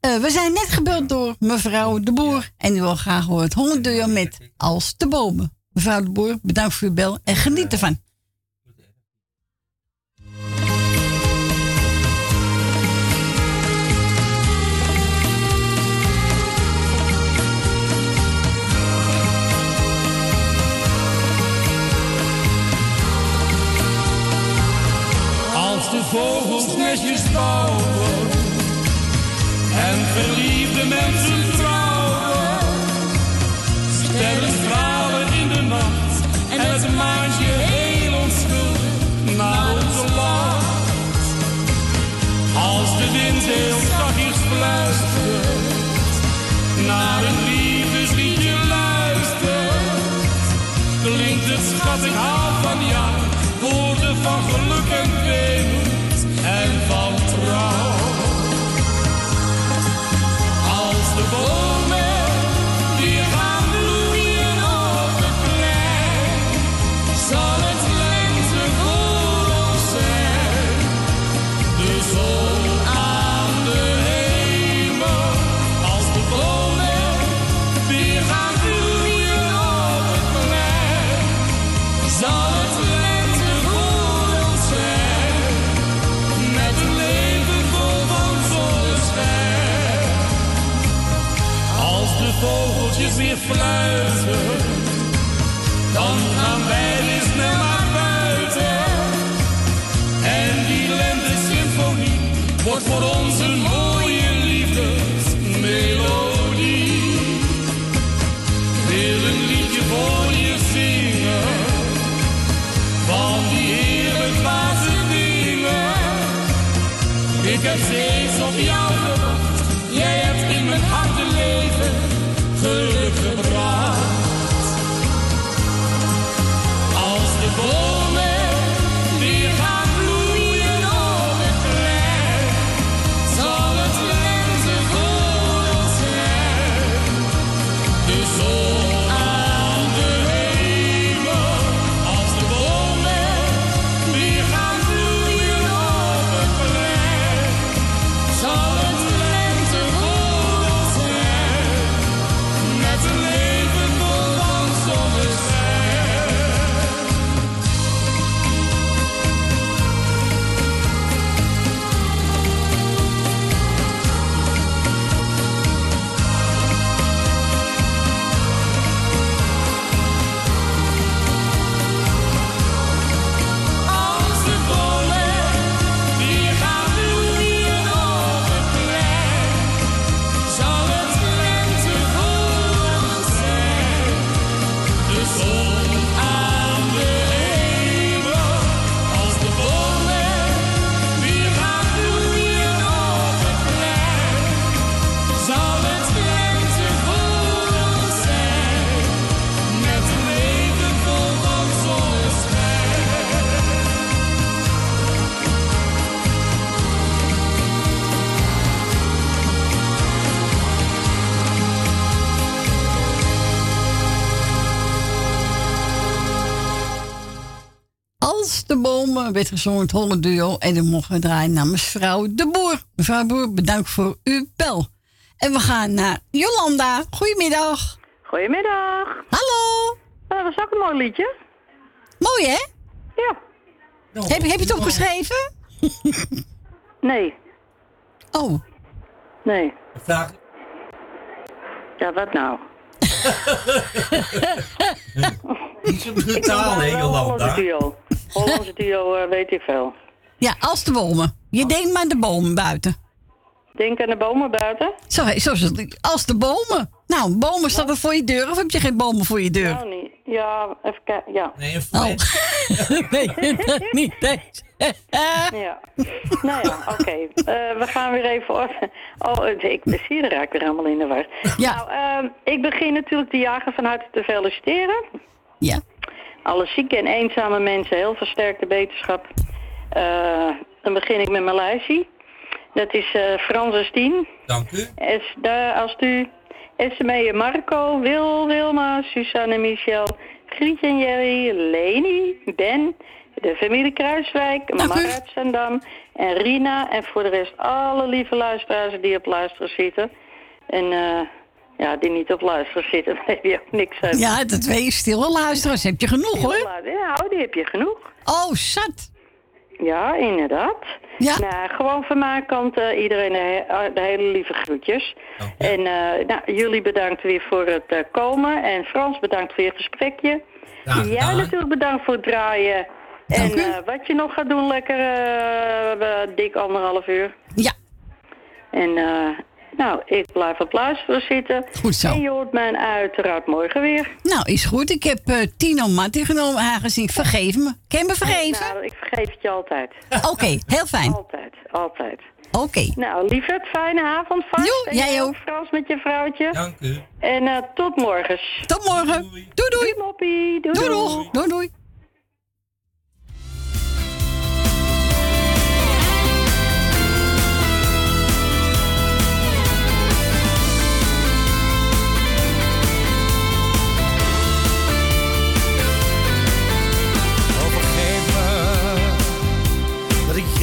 [SPEAKER 18] Eh, we zijn net gebeld door mevrouw De Boer. En die wil graag horen het hondenduo met Als de Bomen. Mevrouw De Boer, bedankt voor uw bel en geniet ervan. Werd gezongen het Holle Duo. En dan mogen we draaien namens vrouw De Boer. Mevrouw De Boer, bedankt voor uw bel. En we gaan naar Jolanda. Goedemiddag.
[SPEAKER 19] Goedemiddag.
[SPEAKER 18] Hallo.
[SPEAKER 19] dat was ook een mooi liedje.
[SPEAKER 18] Mooi, hè?
[SPEAKER 19] Ja.
[SPEAKER 18] heb, heb je het opgeschreven?
[SPEAKER 19] Nee.
[SPEAKER 18] Oh.
[SPEAKER 19] Nee.
[SPEAKER 4] Vraag.
[SPEAKER 19] Ja, wat nou?
[SPEAKER 4] Niet zo brutaal, hè, Jolanda?
[SPEAKER 19] duo. Hollandse duo eh, weet ik veel.
[SPEAKER 18] Ja, als de bomen. Je denkt maar aan de bomen buiten.
[SPEAKER 19] Denk aan de bomen buiten?
[SPEAKER 18] Sorry, zo is het. Als de bomen. Nou, bomen staan er voor je deur of heb je geen bomen voor je deur?
[SPEAKER 19] Nou, niet. Ja, even kijken. Ja.
[SPEAKER 4] Nee, een
[SPEAKER 18] Oh. nee, dat niet deze.
[SPEAKER 19] ja. Nou ja, oké. Eh, we gaan weer even... Oh, ik zie er raak weer helemaal in de war.
[SPEAKER 18] Ja.
[SPEAKER 19] Nou, ehm, ik begin natuurlijk de jager van harte te feliciteren.
[SPEAKER 18] Ja.
[SPEAKER 19] Alle zieke en eenzame mensen, heel versterkte beterschap. Eh, dan begin ik met lijstje. Dat is eh Francis Tien.
[SPEAKER 4] Dank u.
[SPEAKER 19] Es, daar, als u Esmee Marco, Wil, Wilma, Suzanne, Michel, Grietje en Jerry, Leni, Ben, de familie Kruiswijk, Marat Zandam en Rina. En voor de rest alle lieve luisteraars die op luisteren zitten. En eh, ja, die niet op luisteren zitten, daar heb je ook niks aan.
[SPEAKER 3] Ja, dat weet je. Stille luisteraars heb je genoeg, hoor.
[SPEAKER 19] Ja, oh, die heb je genoeg.
[SPEAKER 3] Oh, zat.
[SPEAKER 19] Ja, inderdaad. Ja. Nou, gewoon van mijn kant eh, iedereen de, he- eh, de hele lieve groetjes. En eh, nou, jullie bedankt weer voor het eh, komen. En Frans bedankt voor je gesprekje. Jij natuurlijk bedankt voor het draaien. en eh, wat je nog gaat doen, lekker eh, dik anderhalf uur.
[SPEAKER 3] Ja.
[SPEAKER 19] En eh, nou, ik blijf op luisteren zitten.
[SPEAKER 3] Goed zo.
[SPEAKER 19] En je hoort mij uiteraard morgen weer.
[SPEAKER 3] Nou, is goed. Ik heb eh, Tino Martin genomen, aangezien. Vergeef me. Kan je me vergeven?
[SPEAKER 19] Nou, ik vergeef het je altijd.
[SPEAKER 3] Oké, heel fijn.
[SPEAKER 19] Altijd, altijd.
[SPEAKER 3] Oké.
[SPEAKER 19] Nou, lieverd, fijne avond vast.
[SPEAKER 3] Jo,
[SPEAKER 19] En
[SPEAKER 3] jij
[SPEAKER 19] ook. Frans met je vrouwtje.
[SPEAKER 4] Dank u.
[SPEAKER 19] En eh, tot morgen.
[SPEAKER 3] Tot morgen. Doei doei.
[SPEAKER 19] Moppie. Doei
[SPEAKER 3] Doei
[SPEAKER 19] doei.
[SPEAKER 3] doei. Doei doei.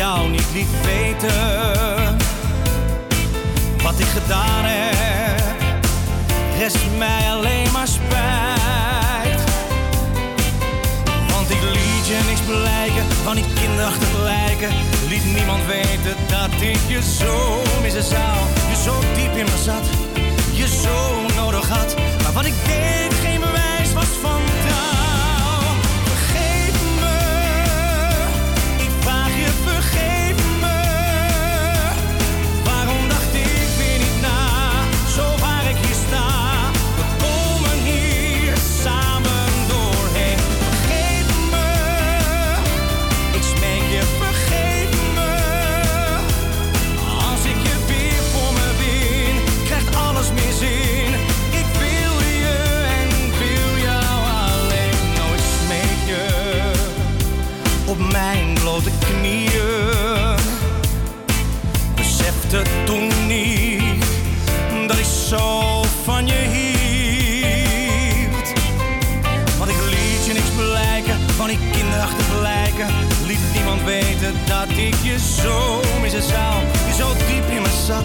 [SPEAKER 6] Jou niet liet weten wat ik gedaan heb. Rest mij alleen maar spijt. Want ik liet je niks blijken van die kinderachtig lijken. Liet niemand weten dat ik je zo missen zou. Je zo diep in me zat, je zo nodig had. Maar wat ik deed geen ik je zo missen zou. Je zo diep in me zat,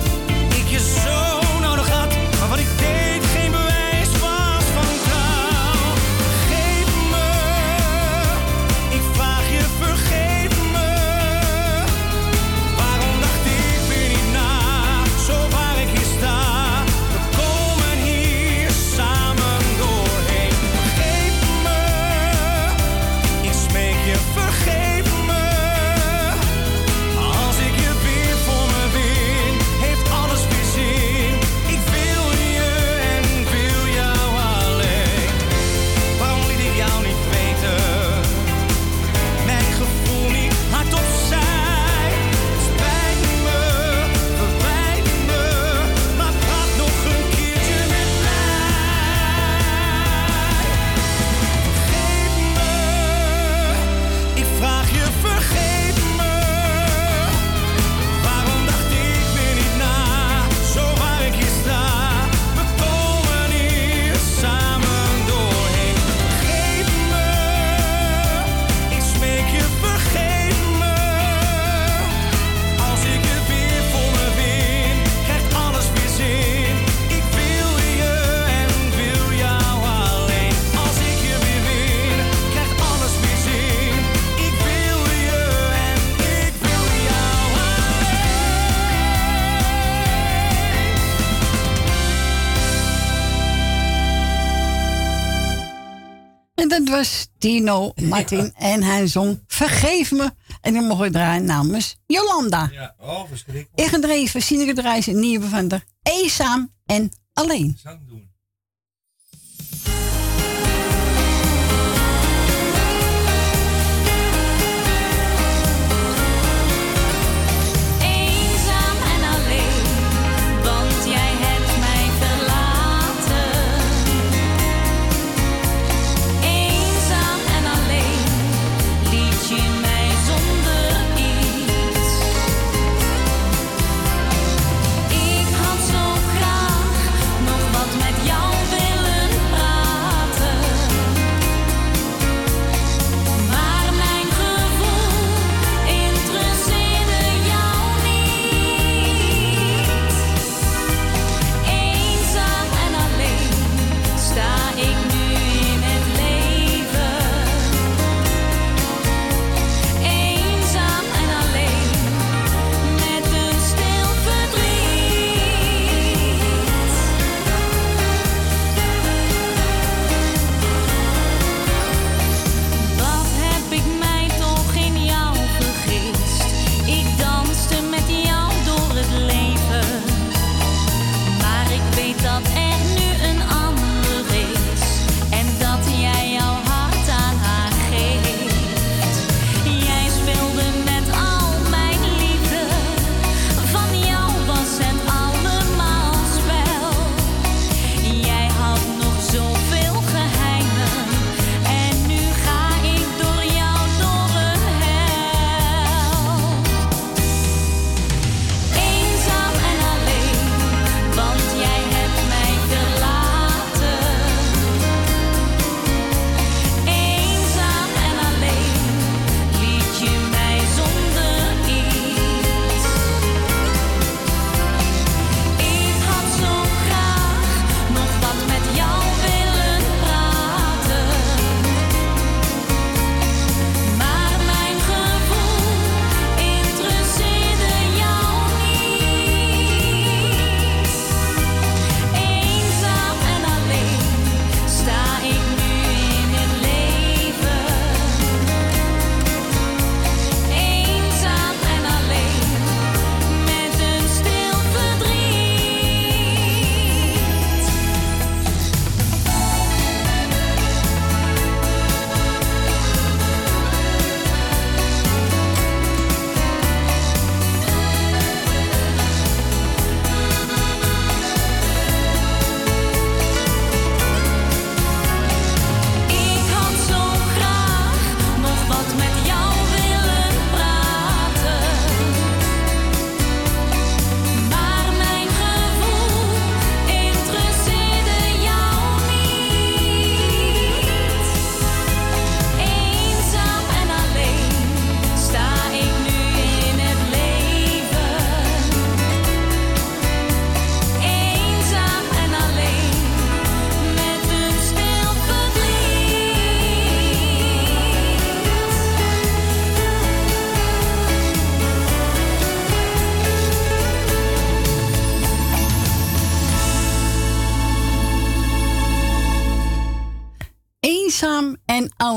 [SPEAKER 3] Tino Martin en hij zong Vergeef me. En dan mocht ik draaien namens Jolanda.
[SPEAKER 4] Ja, oh, verschrikkelijk.
[SPEAKER 3] Ingedreven, Sineke Drijs en Nieuwe van der Eenzaam en Alleen.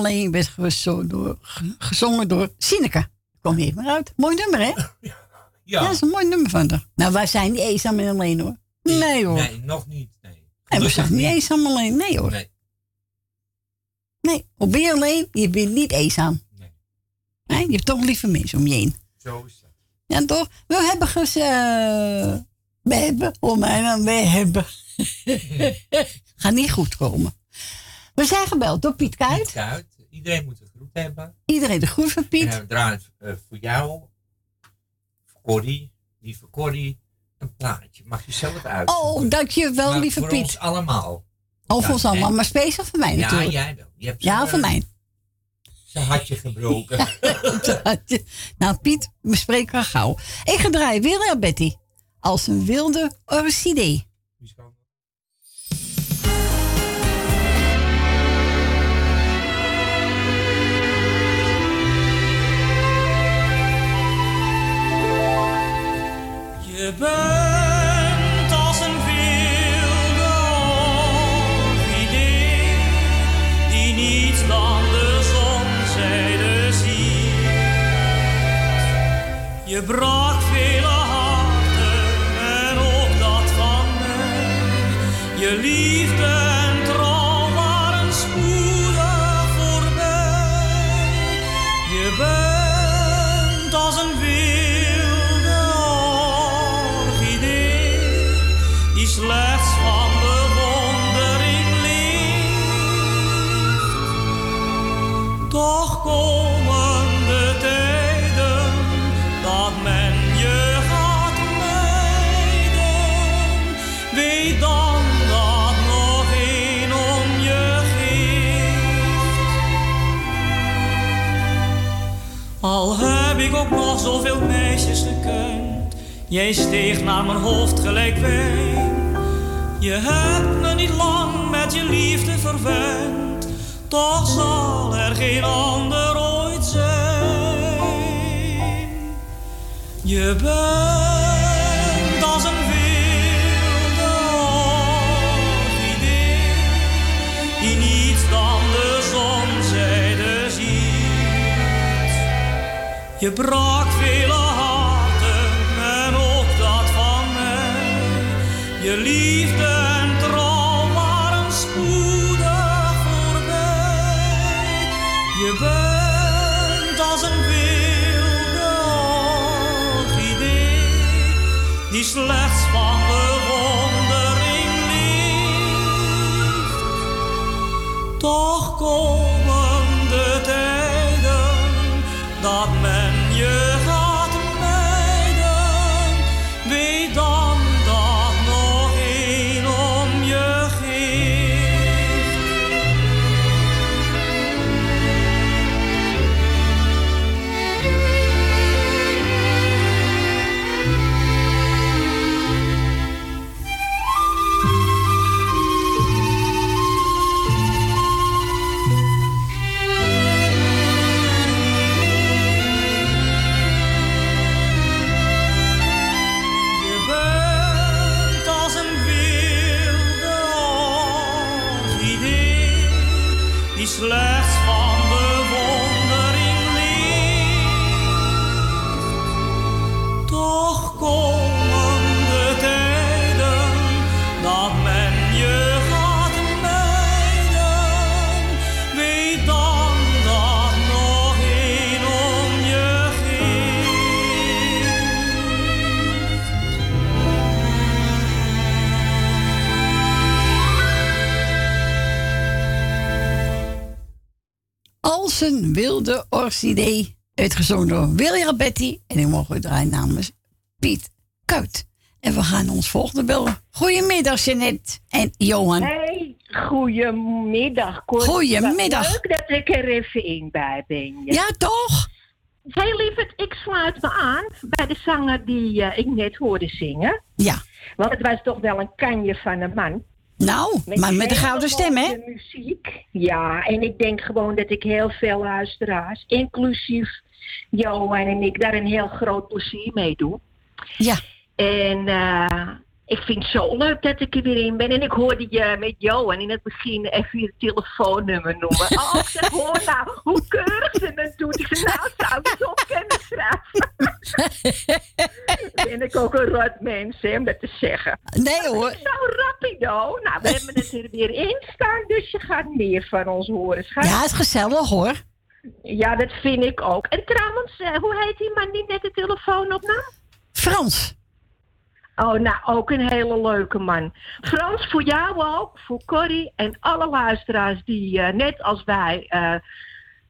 [SPEAKER 5] Alleen
[SPEAKER 3] werd gezo- door, ge- gezongen door Sineke. Kom je even uit. Mooi nummer, hè? Ja. dat is een mooi nummer van haar. Nou, wij zijn niet eenzaam en alleen, hoor. Nee, hoor.
[SPEAKER 4] Nee, nog niet. Nee.
[SPEAKER 3] En we zijn niet eenzaam en alleen. Nee, hoor.
[SPEAKER 4] Nee.
[SPEAKER 3] Nee, of ben je alleen, je bent niet eenzaam. Nee. je hebt toch lieve mensen om je heen.
[SPEAKER 4] Zo is dat.
[SPEAKER 3] Ja, toch? We hebben ges... eh, we hebben, oh mij dan, we hebben. Gaat niet goed komen. We zijn gebeld door Piet Kuit.
[SPEAKER 4] Piet Kuit. Iedereen moet een groet hebben.
[SPEAKER 3] Iedereen de groet van Piet.
[SPEAKER 4] En we draaien eh, voor jou, voor Corrie, lieve Corrie, een plaatje. Mag je zelf uit.
[SPEAKER 3] Oh, dankjewel,
[SPEAKER 4] Maar
[SPEAKER 3] lieve
[SPEAKER 4] voor
[SPEAKER 3] Piet.
[SPEAKER 4] ons allemaal.
[SPEAKER 3] Oh, voor
[SPEAKER 4] Ja,
[SPEAKER 3] ons allemaal, maar speciaal voor mij
[SPEAKER 4] Ja,
[SPEAKER 3] natuurlijk.
[SPEAKER 4] jij wel. Je hebt
[SPEAKER 3] ja, voor
[SPEAKER 4] eh,
[SPEAKER 3] mij.
[SPEAKER 4] Zijn hartje gebroken.
[SPEAKER 3] nou, Piet, we spreken al gauw. Ik ga draaien weer Betty. Als een wilde orchidee.
[SPEAKER 17] Je bent als een wilde orchidee die niets dan de zonzijde ziet. Je brak vele harten en ook dat van mij. Je liefde nog zoveel meisjes gekend, jij steeg naar mijn hoofd gelijk wijn. Je hebt me niet lang met je liefde verwend, toch zal er geen ander ooit zijn. Je bent Je brak vele harten en ook dat van mij. Je liefde en trouw waren spoedig voorbij. Je bent als een wilde orchidee die slechts wilde orchidee.
[SPEAKER 3] Uitgezongen door William Betty. En die mogen we draaien namens Piet Kuit. En we gaan ons volgende bellen. Goedemiddag, Jeanette en Johan.
[SPEAKER 20] Hey, goedemiddag. Cor.
[SPEAKER 3] Goedemiddag.
[SPEAKER 20] Wat Leuk dat ik er even in bij ben.
[SPEAKER 3] Ja, toch?
[SPEAKER 20] Heel lieverd, ik sluit me aan bij de zanger die eh, ik net hoorde zingen.
[SPEAKER 3] Ja.
[SPEAKER 20] Want het was toch wel een kanje van een man.
[SPEAKER 3] Nou, maar met een
[SPEAKER 20] hele
[SPEAKER 3] gouden stem, hè?
[SPEAKER 20] muziek. Ja, en ik denk gewoon dat ik heel veel luisteraars, inclusief Johan en ik, daar een heel groot plezier mee doe.
[SPEAKER 3] Ja.
[SPEAKER 20] En eh, Ik vind het zo leuk dat ik er weer in ben. En ik hoorde je met Johan in het begin even je telefoonnummer noemen. Oh, ik zeg, hoor nou, hoe keurig ze het doet. Ik zeg, nou, zou ik het op kunnen schrijven? ben ik ook een rot mens, hè, om dat te zeggen.
[SPEAKER 3] Nee hoor.
[SPEAKER 20] Zo rapido. Nou, we hebben het er weer in staan, dus je gaat meer van ons horen. schat.
[SPEAKER 3] Ja, het is gezellig hoor.
[SPEAKER 20] Ja, dat vind ik ook. En trouwens, eh, hoe heet die man die net de telefoon opnam?
[SPEAKER 3] Frans.
[SPEAKER 20] Oh, nou, ook een hele leuke man. Frans, voor jou ook, voor Corrie en alle luisteraars die eh, net als wij eh,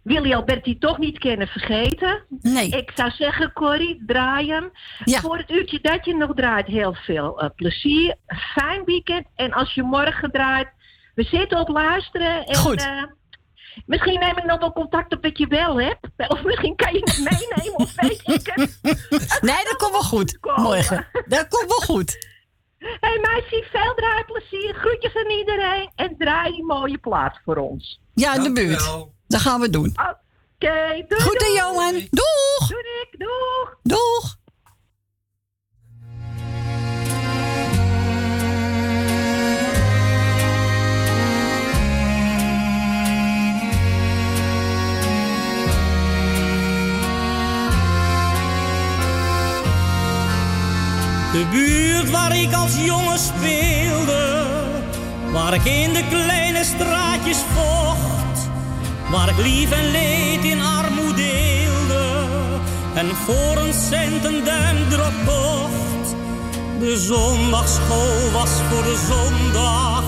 [SPEAKER 20] Willy Alberti toch niet kennen vergeten.
[SPEAKER 3] Nee.
[SPEAKER 20] Ik zou zeggen, Corrie, draai hem. Voor het uurtje dat je nog draait, heel veel eh, plezier. Fijn weekend. En als je morgen draait, we zitten op luisteren. En,
[SPEAKER 3] Goed.
[SPEAKER 20] eh, misschien neem ik nog wel contact op met je wel hebt. Of misschien kan je het meenemen, of weet ik het.
[SPEAKER 3] Nee, dat komt wel goed. Morgen. Dat komt wel goed.
[SPEAKER 20] Hé hey, meisje, veel draaiplezier. Groetjes aan iedereen. En draai die mooie plaat voor ons.
[SPEAKER 3] Ja, in de buurt. Dat gaan we doen.
[SPEAKER 20] Oké, doei.
[SPEAKER 3] Goed,
[SPEAKER 20] doei.
[SPEAKER 3] Johan. Doeg.
[SPEAKER 20] Doei, Rick. Doeg.
[SPEAKER 3] Doeg.
[SPEAKER 17] De buurt waar ik als jongen speelde, waar ik in de kleine straatjes vocht, waar ik lief en leed in armoede deelde en voor een cent een duimdrop kocht. De zondagschool was voor de zondag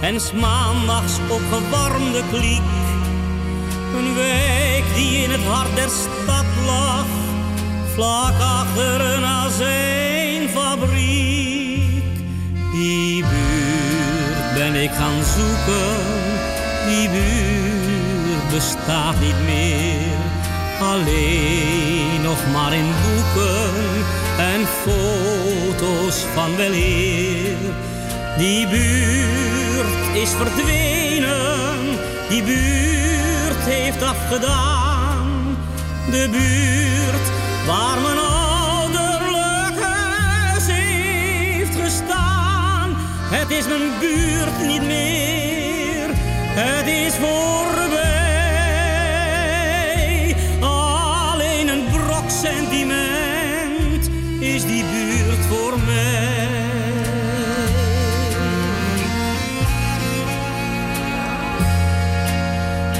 [SPEAKER 17] en 's maandags opgewarmde kliek. Een wijk die in het hart der stad lag, vlak achter een azijnfabriek. Die buurt ben ik gaan zoeken, die buurt bestaat niet meer. Alleen nog maar in boeken en foto's van weleer. Die buurt is verdwenen, die buurt heeft afgedaan. De buurt waar mijn ouderlijk heeft gestaan. Het is mijn buurt niet meer, het is voorbij. Sentiment is die buurt voor mij.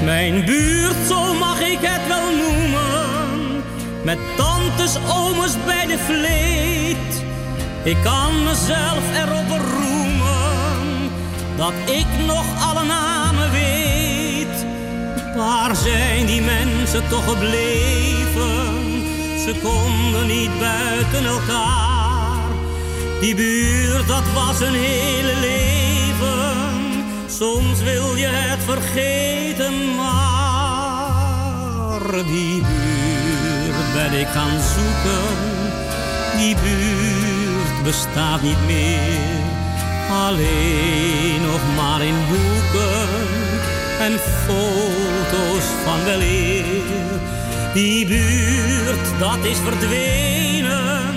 [SPEAKER 17] Mijn buurt, zo mag ik het wel noemen. Met tantes, ooms bij de vleet. Ik kan mezelf erop beroemen. Dat ik nog alle namen weet. Waar zijn die mensen toch gebleven? Ze konden niet buiten elkaar. Die buurt, dat was een hele leven. Soms wil je het vergeten, maar die buurt ben ik gaan zoeken. Die buurt bestaat niet meer, alleen nog maar in boeken en foto's van weleer. Die buurt, dat is verdwenen,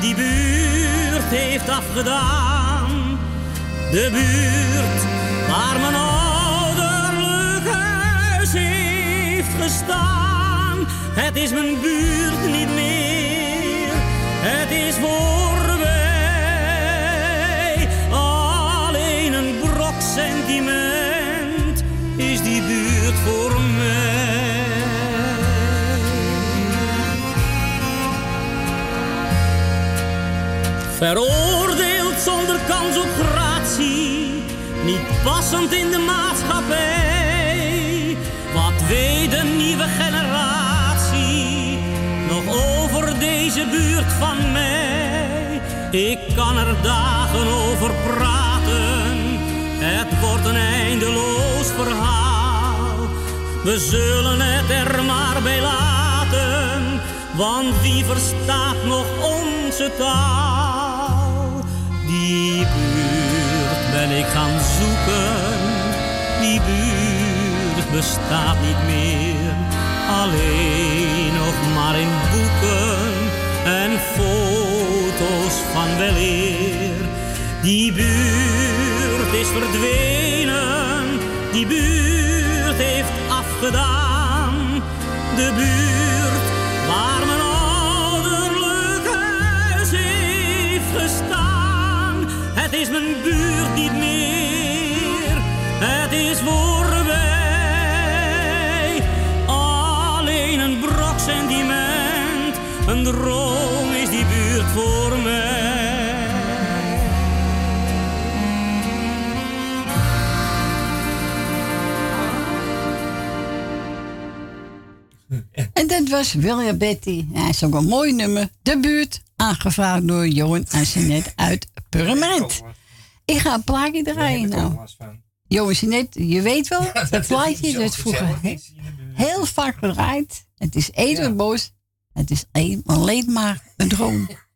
[SPEAKER 17] die buurt heeft afgedaan. De buurt waar mijn ouderlijk huis heeft gestaan. Het is mijn buurt niet meer, Veroordeeld zonder kans op gratie, niet passend in de maatschappij. Wat weet de nieuwe generatie nog over deze buurt van mij? Ik kan er dagen over praten, het wordt een eindeloos verhaal. We zullen het er maar bij laten, want wie verstaat nog onze taal? Ik gaan zoeken, die buurt bestaat niet meer. Alleen nog maar in boeken en foto's van weleer. Die buurt is verdwenen, die buurt heeft afgedaan. De buurt mijn buurt niet meer, het is voorbij. Alleen een brok sentiment, een droom is die buurt voor mij.
[SPEAKER 21] En dat was William Betty. Hij is ook een mooi nummer. De buurt, aangevraagd door Johan en Jeanette uit Purmerend. Ik ga een plaatje draaien nou. Jeanette, je weet wel, dat plaatje dat vroeger he- heel vaak gedraaid. Het is even boos. Het is een- alleen maar een droom.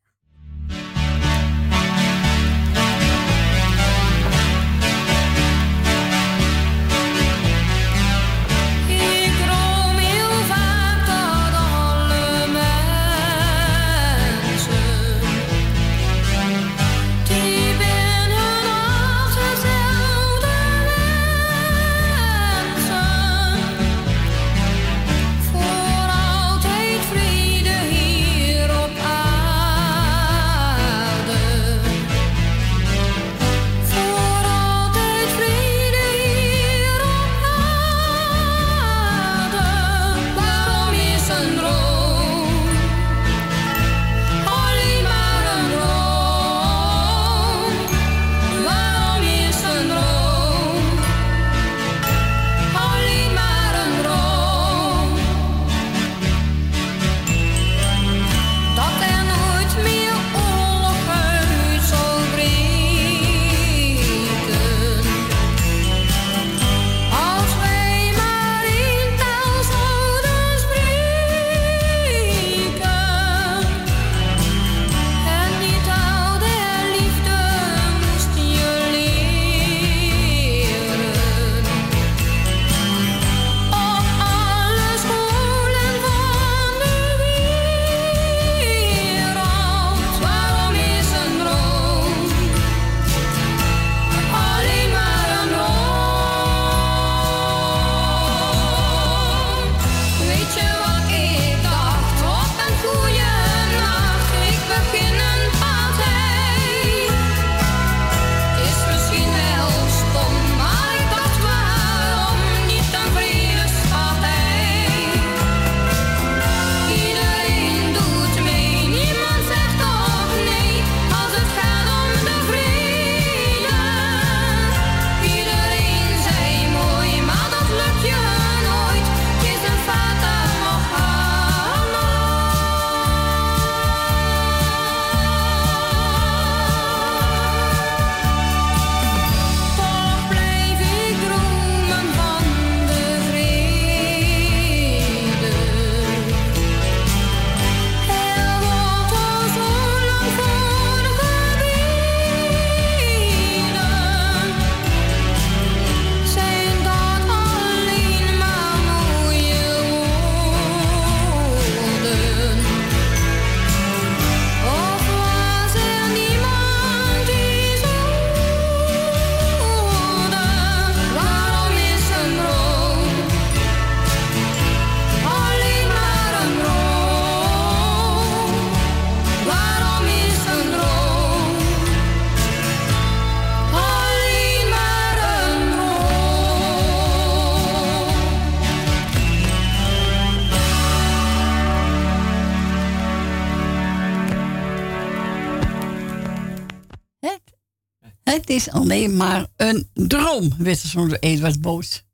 [SPEAKER 3] alleen maar een droom, er
[SPEAKER 21] soms door Eduard Boos.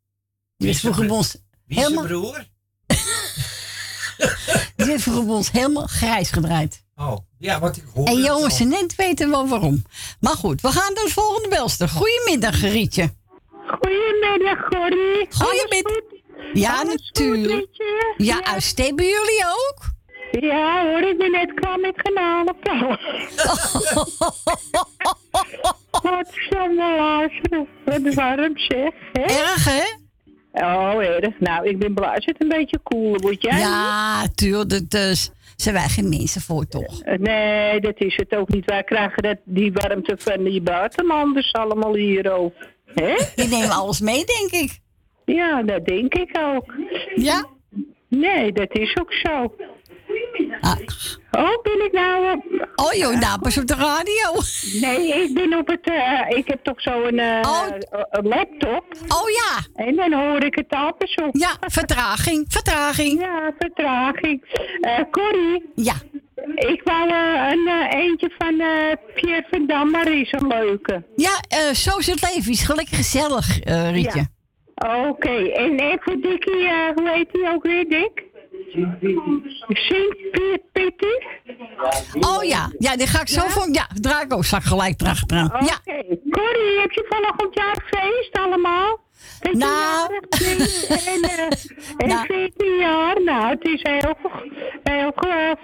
[SPEAKER 21] Die vroeger bij ons
[SPEAKER 4] Wie is zijn
[SPEAKER 21] helemaal,
[SPEAKER 4] broer?
[SPEAKER 21] die werd vroeger bij ons helemaal grijs gedraaid.
[SPEAKER 4] Oh, ja, wat ik hoor.
[SPEAKER 21] En jongens en net weten wel waarom. Maar goed, we gaan naar de volgende belster. Goedemiddag, Rietje.
[SPEAKER 22] Goedemiddag, Corrie.
[SPEAKER 21] Goedemiddag. Ja, natuurlijk. Ja, uitstekend. Bij jullie ook?
[SPEAKER 22] Ja hoor, ik ben net klaar met garnalenpauw. Wat zo'n. Wat warm zeg. Hè?
[SPEAKER 21] Erg, hè?
[SPEAKER 22] Oh, erg. Nou, ik ben blij het een beetje koeler wordt. Jij?
[SPEAKER 3] Ja, tuurlijk. Dus zijn wij geen mensen voor, toch?
[SPEAKER 22] Eh, Nee, dat is het ook niet. Wij krijgen dat, die warmte van die buitenlanders allemaal hier ook. Hè?
[SPEAKER 3] Die nemen alles mee, denk ik.
[SPEAKER 22] Ja, dat denk ik ook.
[SPEAKER 3] Ja?
[SPEAKER 22] Nee, dat is ook zo.
[SPEAKER 3] Ah.
[SPEAKER 22] Oh, ben ik nou... eh,
[SPEAKER 3] Oh joh, nou pas op de radio.
[SPEAKER 22] Nee, ik ben op het... eh, ik heb toch zo'n eh, een laptop.
[SPEAKER 3] Oh ja.
[SPEAKER 22] En dan hoor ik het apens op.
[SPEAKER 3] Ja, vertraging, vertraging.
[SPEAKER 22] Ja, vertraging. Eh Corrie.
[SPEAKER 3] Ja.
[SPEAKER 22] Ik wou een eentje van Pierre van Dam, maar is een leuke.
[SPEAKER 3] Ja, eh, zo is het leven. Is gelukkig gezellig, Rietje.
[SPEAKER 22] Oké, en even Dikkie, hoe heet die ook weer, Dick? Sint-Pieter?
[SPEAKER 3] Oh ja, ja, die ga ik zo voor. Ja, draai ik ook straks gelijk erachteraan.
[SPEAKER 22] Oké.
[SPEAKER 3] Ja.
[SPEAKER 22] Corrie, heb je vanochtend jaar feest allemaal?
[SPEAKER 3] Nou.
[SPEAKER 22] En, eh, en 14 jaar, nou, het is heel, heel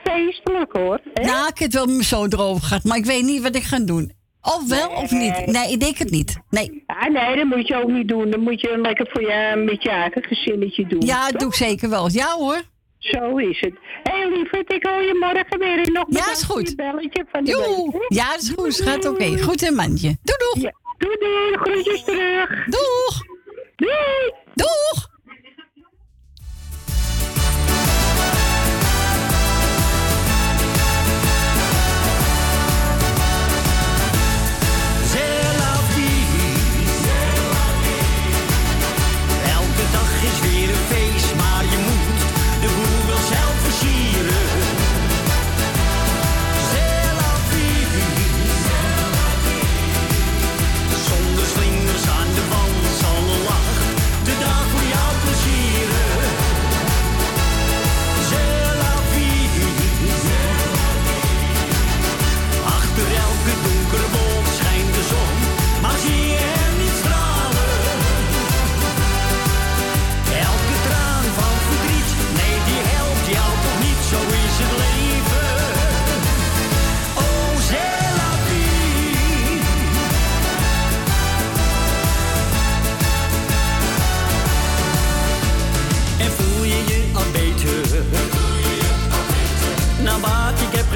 [SPEAKER 22] feestelijk hoor. hè?
[SPEAKER 3] Nou, ik heb het wel zoon erover gehad, maar ik weet niet wat ik ga doen. Of wel of niet? Nee, ik denk het niet. Nee.
[SPEAKER 22] Ah, nee, dat moet je ook niet doen. Dan moet je lekker voor je, met je eigen gezinnetje doen.
[SPEAKER 3] Ja, dat
[SPEAKER 22] toch?
[SPEAKER 3] doe ik zeker wel. Ja hoor.
[SPEAKER 22] Zo is het. Hé hey, lieverd, ik hoor je morgen weer en nog
[SPEAKER 3] Ja, is goed.
[SPEAKER 22] je belletje van de?
[SPEAKER 3] Ja, is goed. Schat, oké. Goed in mandje. Doei, doeg.
[SPEAKER 22] Ja. Doei, doei. Groetjes terug.
[SPEAKER 3] Doeg.
[SPEAKER 22] Doei.
[SPEAKER 3] Doeg.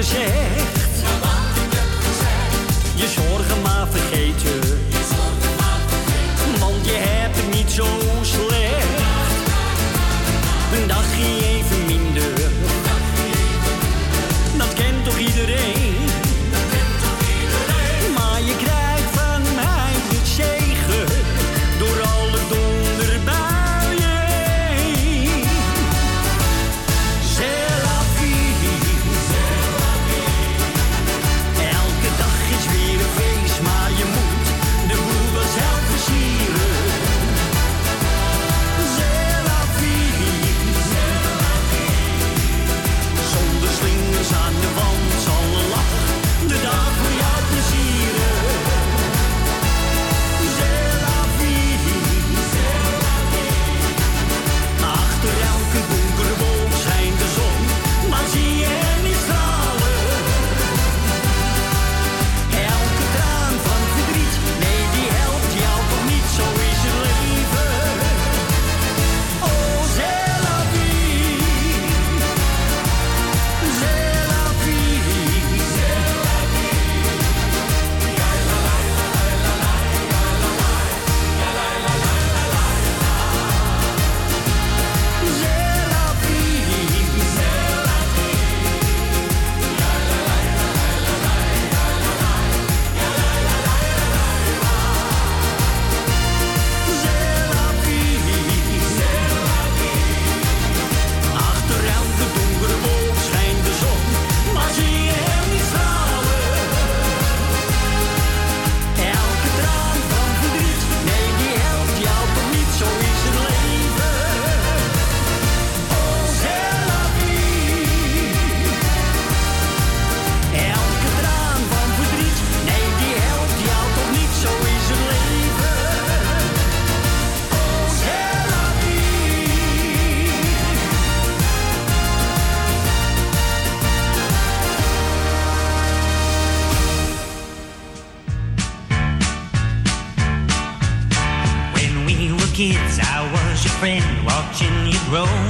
[SPEAKER 6] Gezegd. friend
[SPEAKER 23] watching you grow.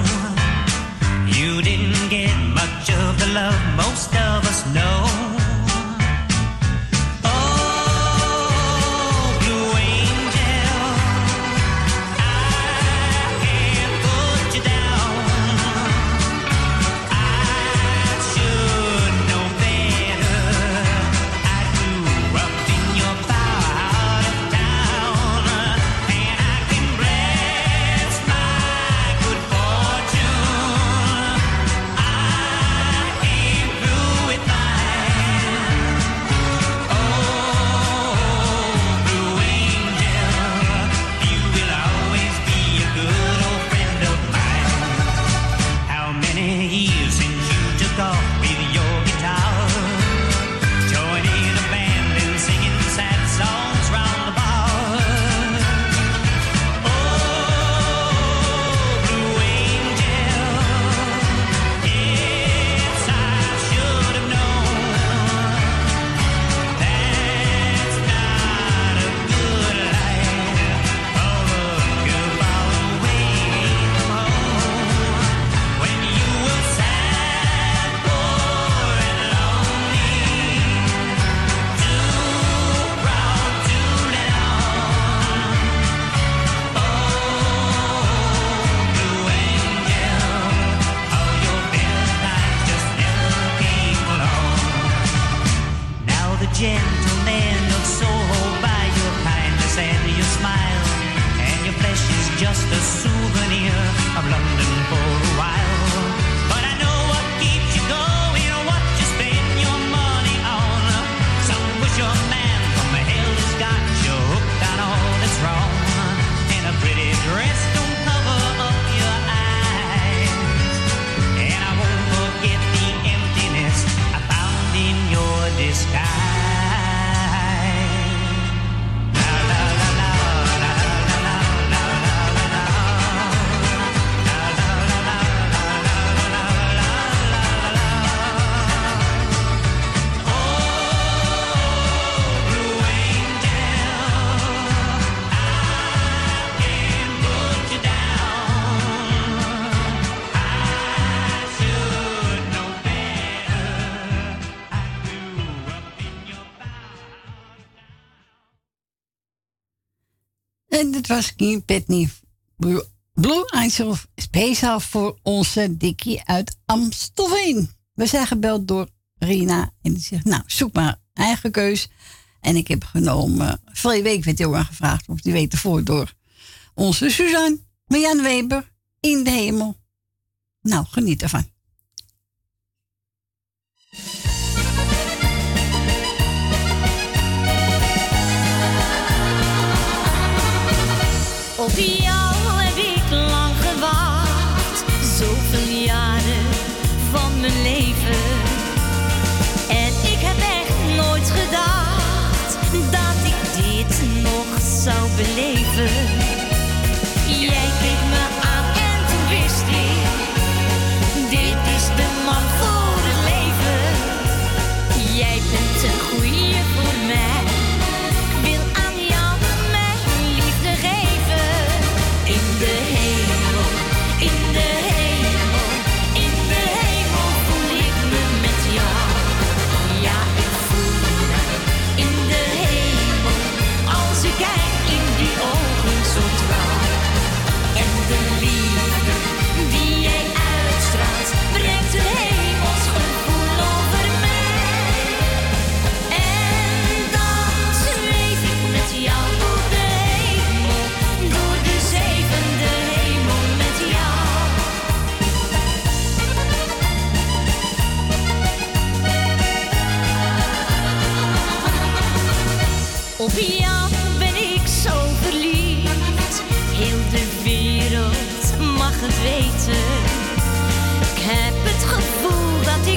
[SPEAKER 5] was Kim Petney Blue Angel speciaal voor onze Dikkie uit Amstelveen. We zijn gebeld door Rina en die zegt, nou, zoek maar eigen keus. En ik heb genomen, vorige week werd heel erg gevraagd, of die weet ervoor door onze Suzanne, Marjan Weber, in de hemel. Nou, geniet ervan.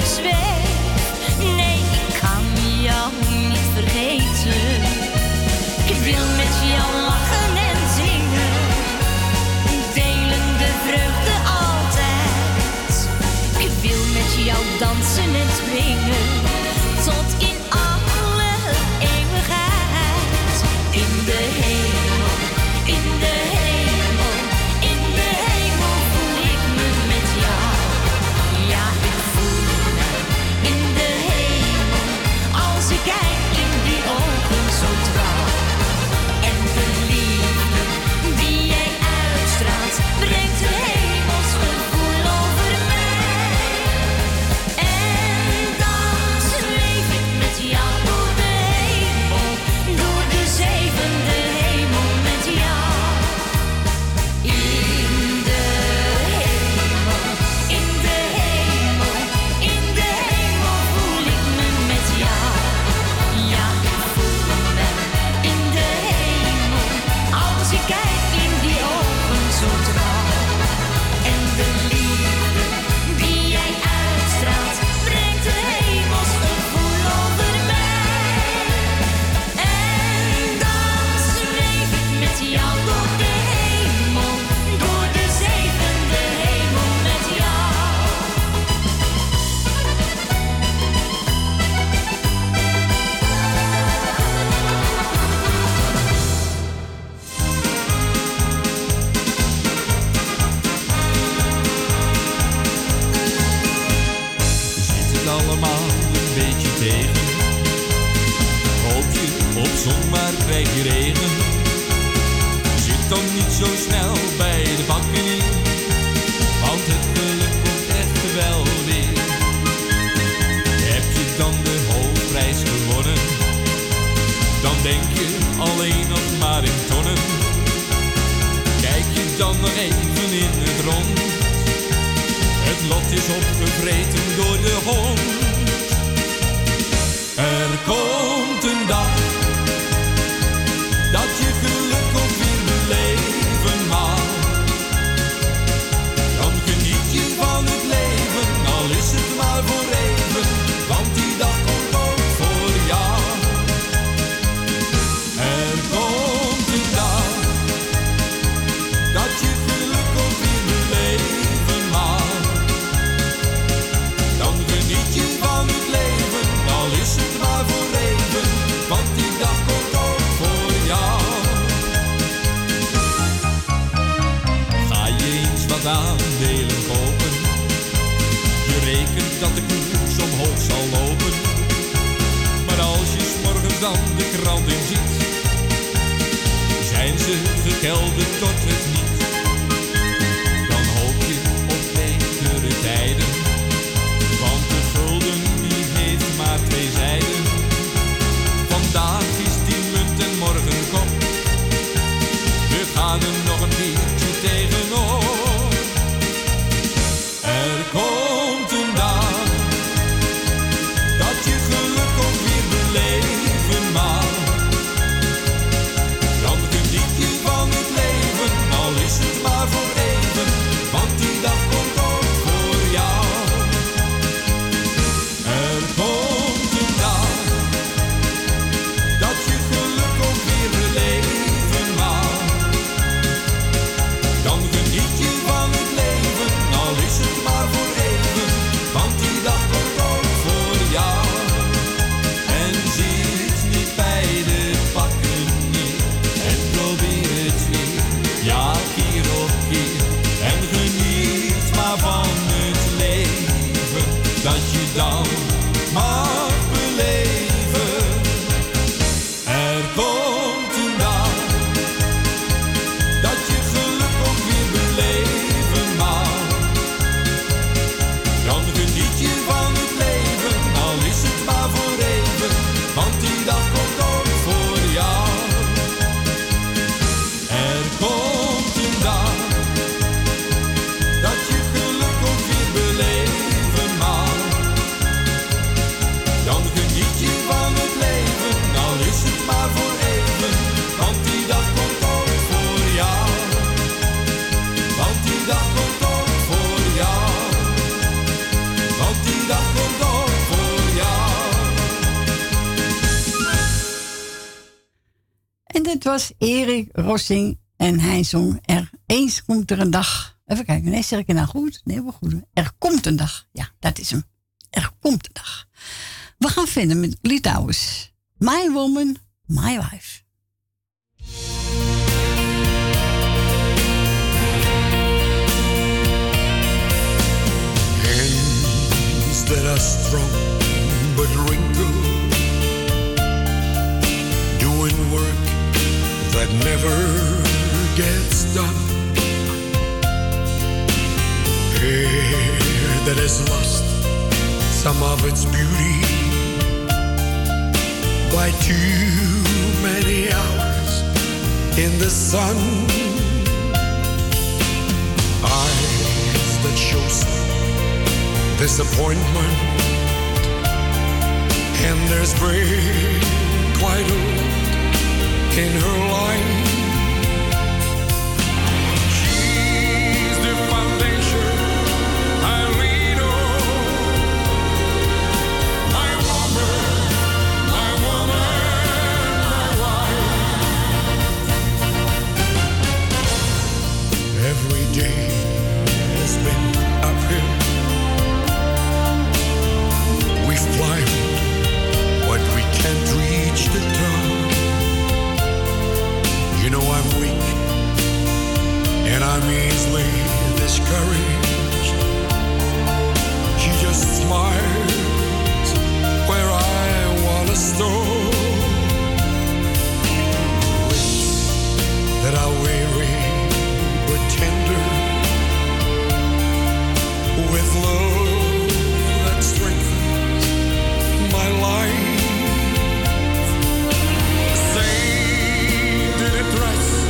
[SPEAKER 3] niks. Rossing en hij Er eens komt er een dag. Even kijken, nee, zeg ik het nou goed? Nee, wel goed. Er komt een dag. Ja, dat is hem.
[SPEAKER 12] disappointment. And there's break quite old in her line discouraged.
[SPEAKER 24] She just smiles where I wanna stop. that are weary but tender with love that strengthens my life.
[SPEAKER 12] Saved in
[SPEAKER 16] a dress.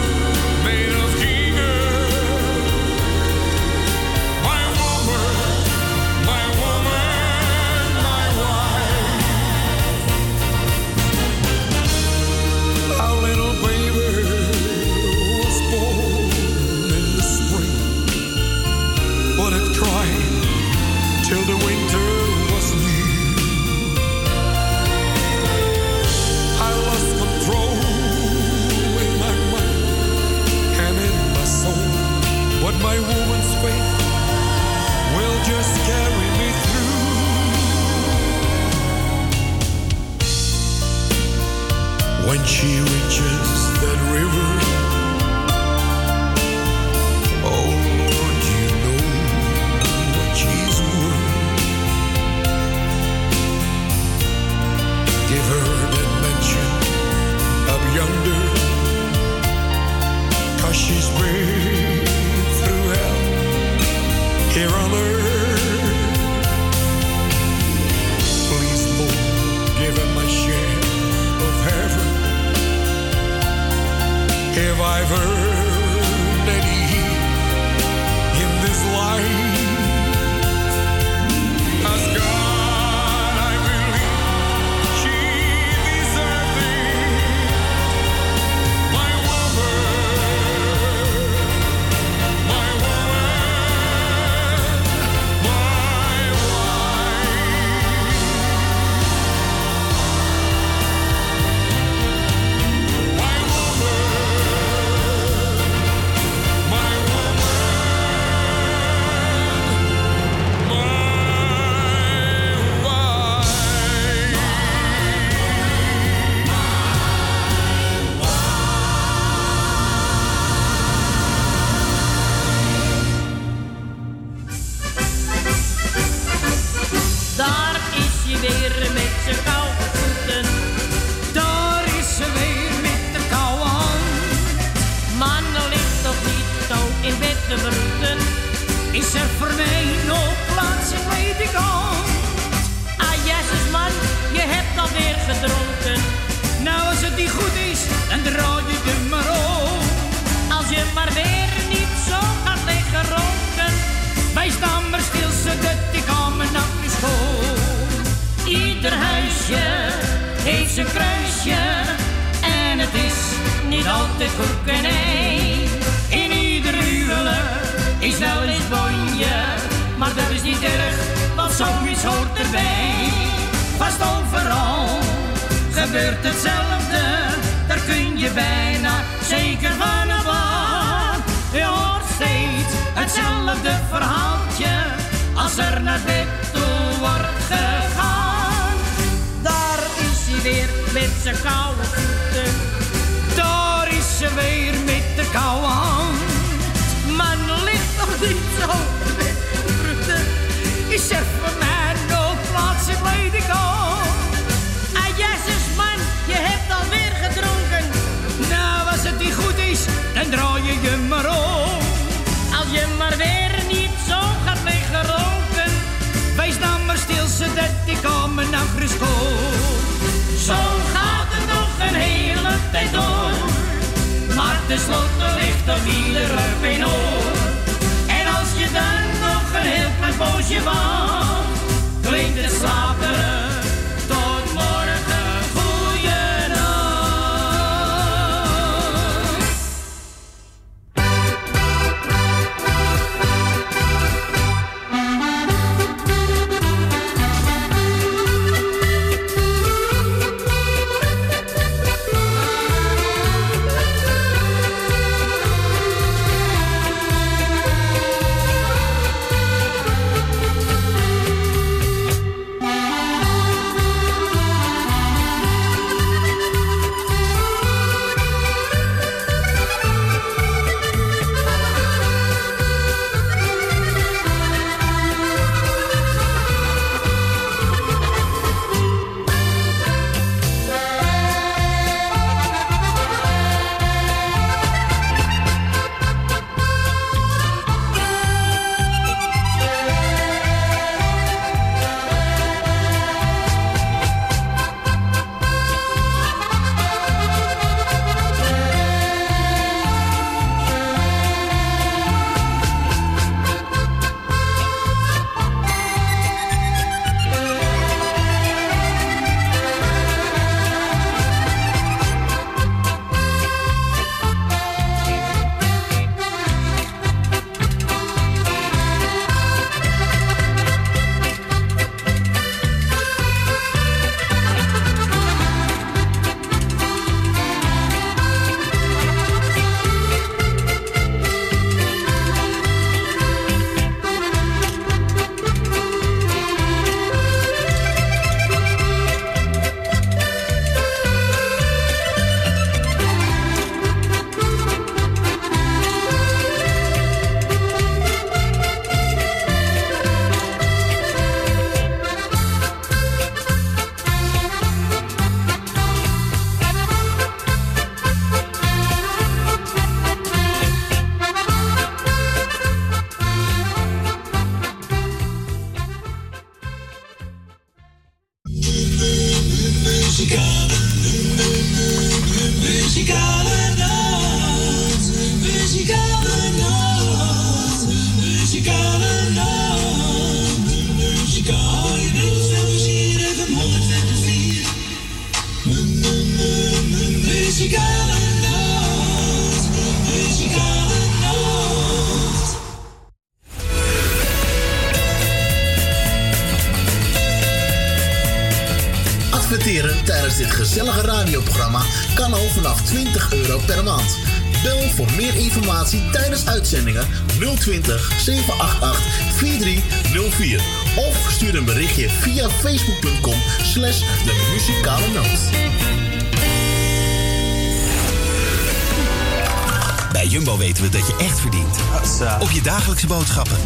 [SPEAKER 16] Dagelijkse boodschappen.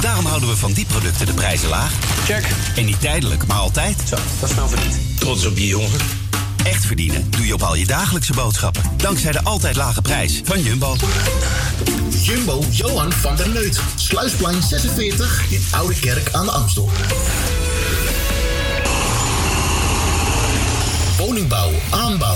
[SPEAKER 16] Daarom houden we van die producten de prijzen laag. Check. En niet tijdelijk, maar altijd. Zo, dat is nou verdiend. Trots op je jongen. Echt verdienen doe je op al je dagelijkse boodschappen. Dankzij de altijd lage prijs van Jumbo.
[SPEAKER 2] Jumbo Johan van der Neut. Sluisplein 46 in Oude Kerk aan de Amstel. Woningbouw, aanbouw,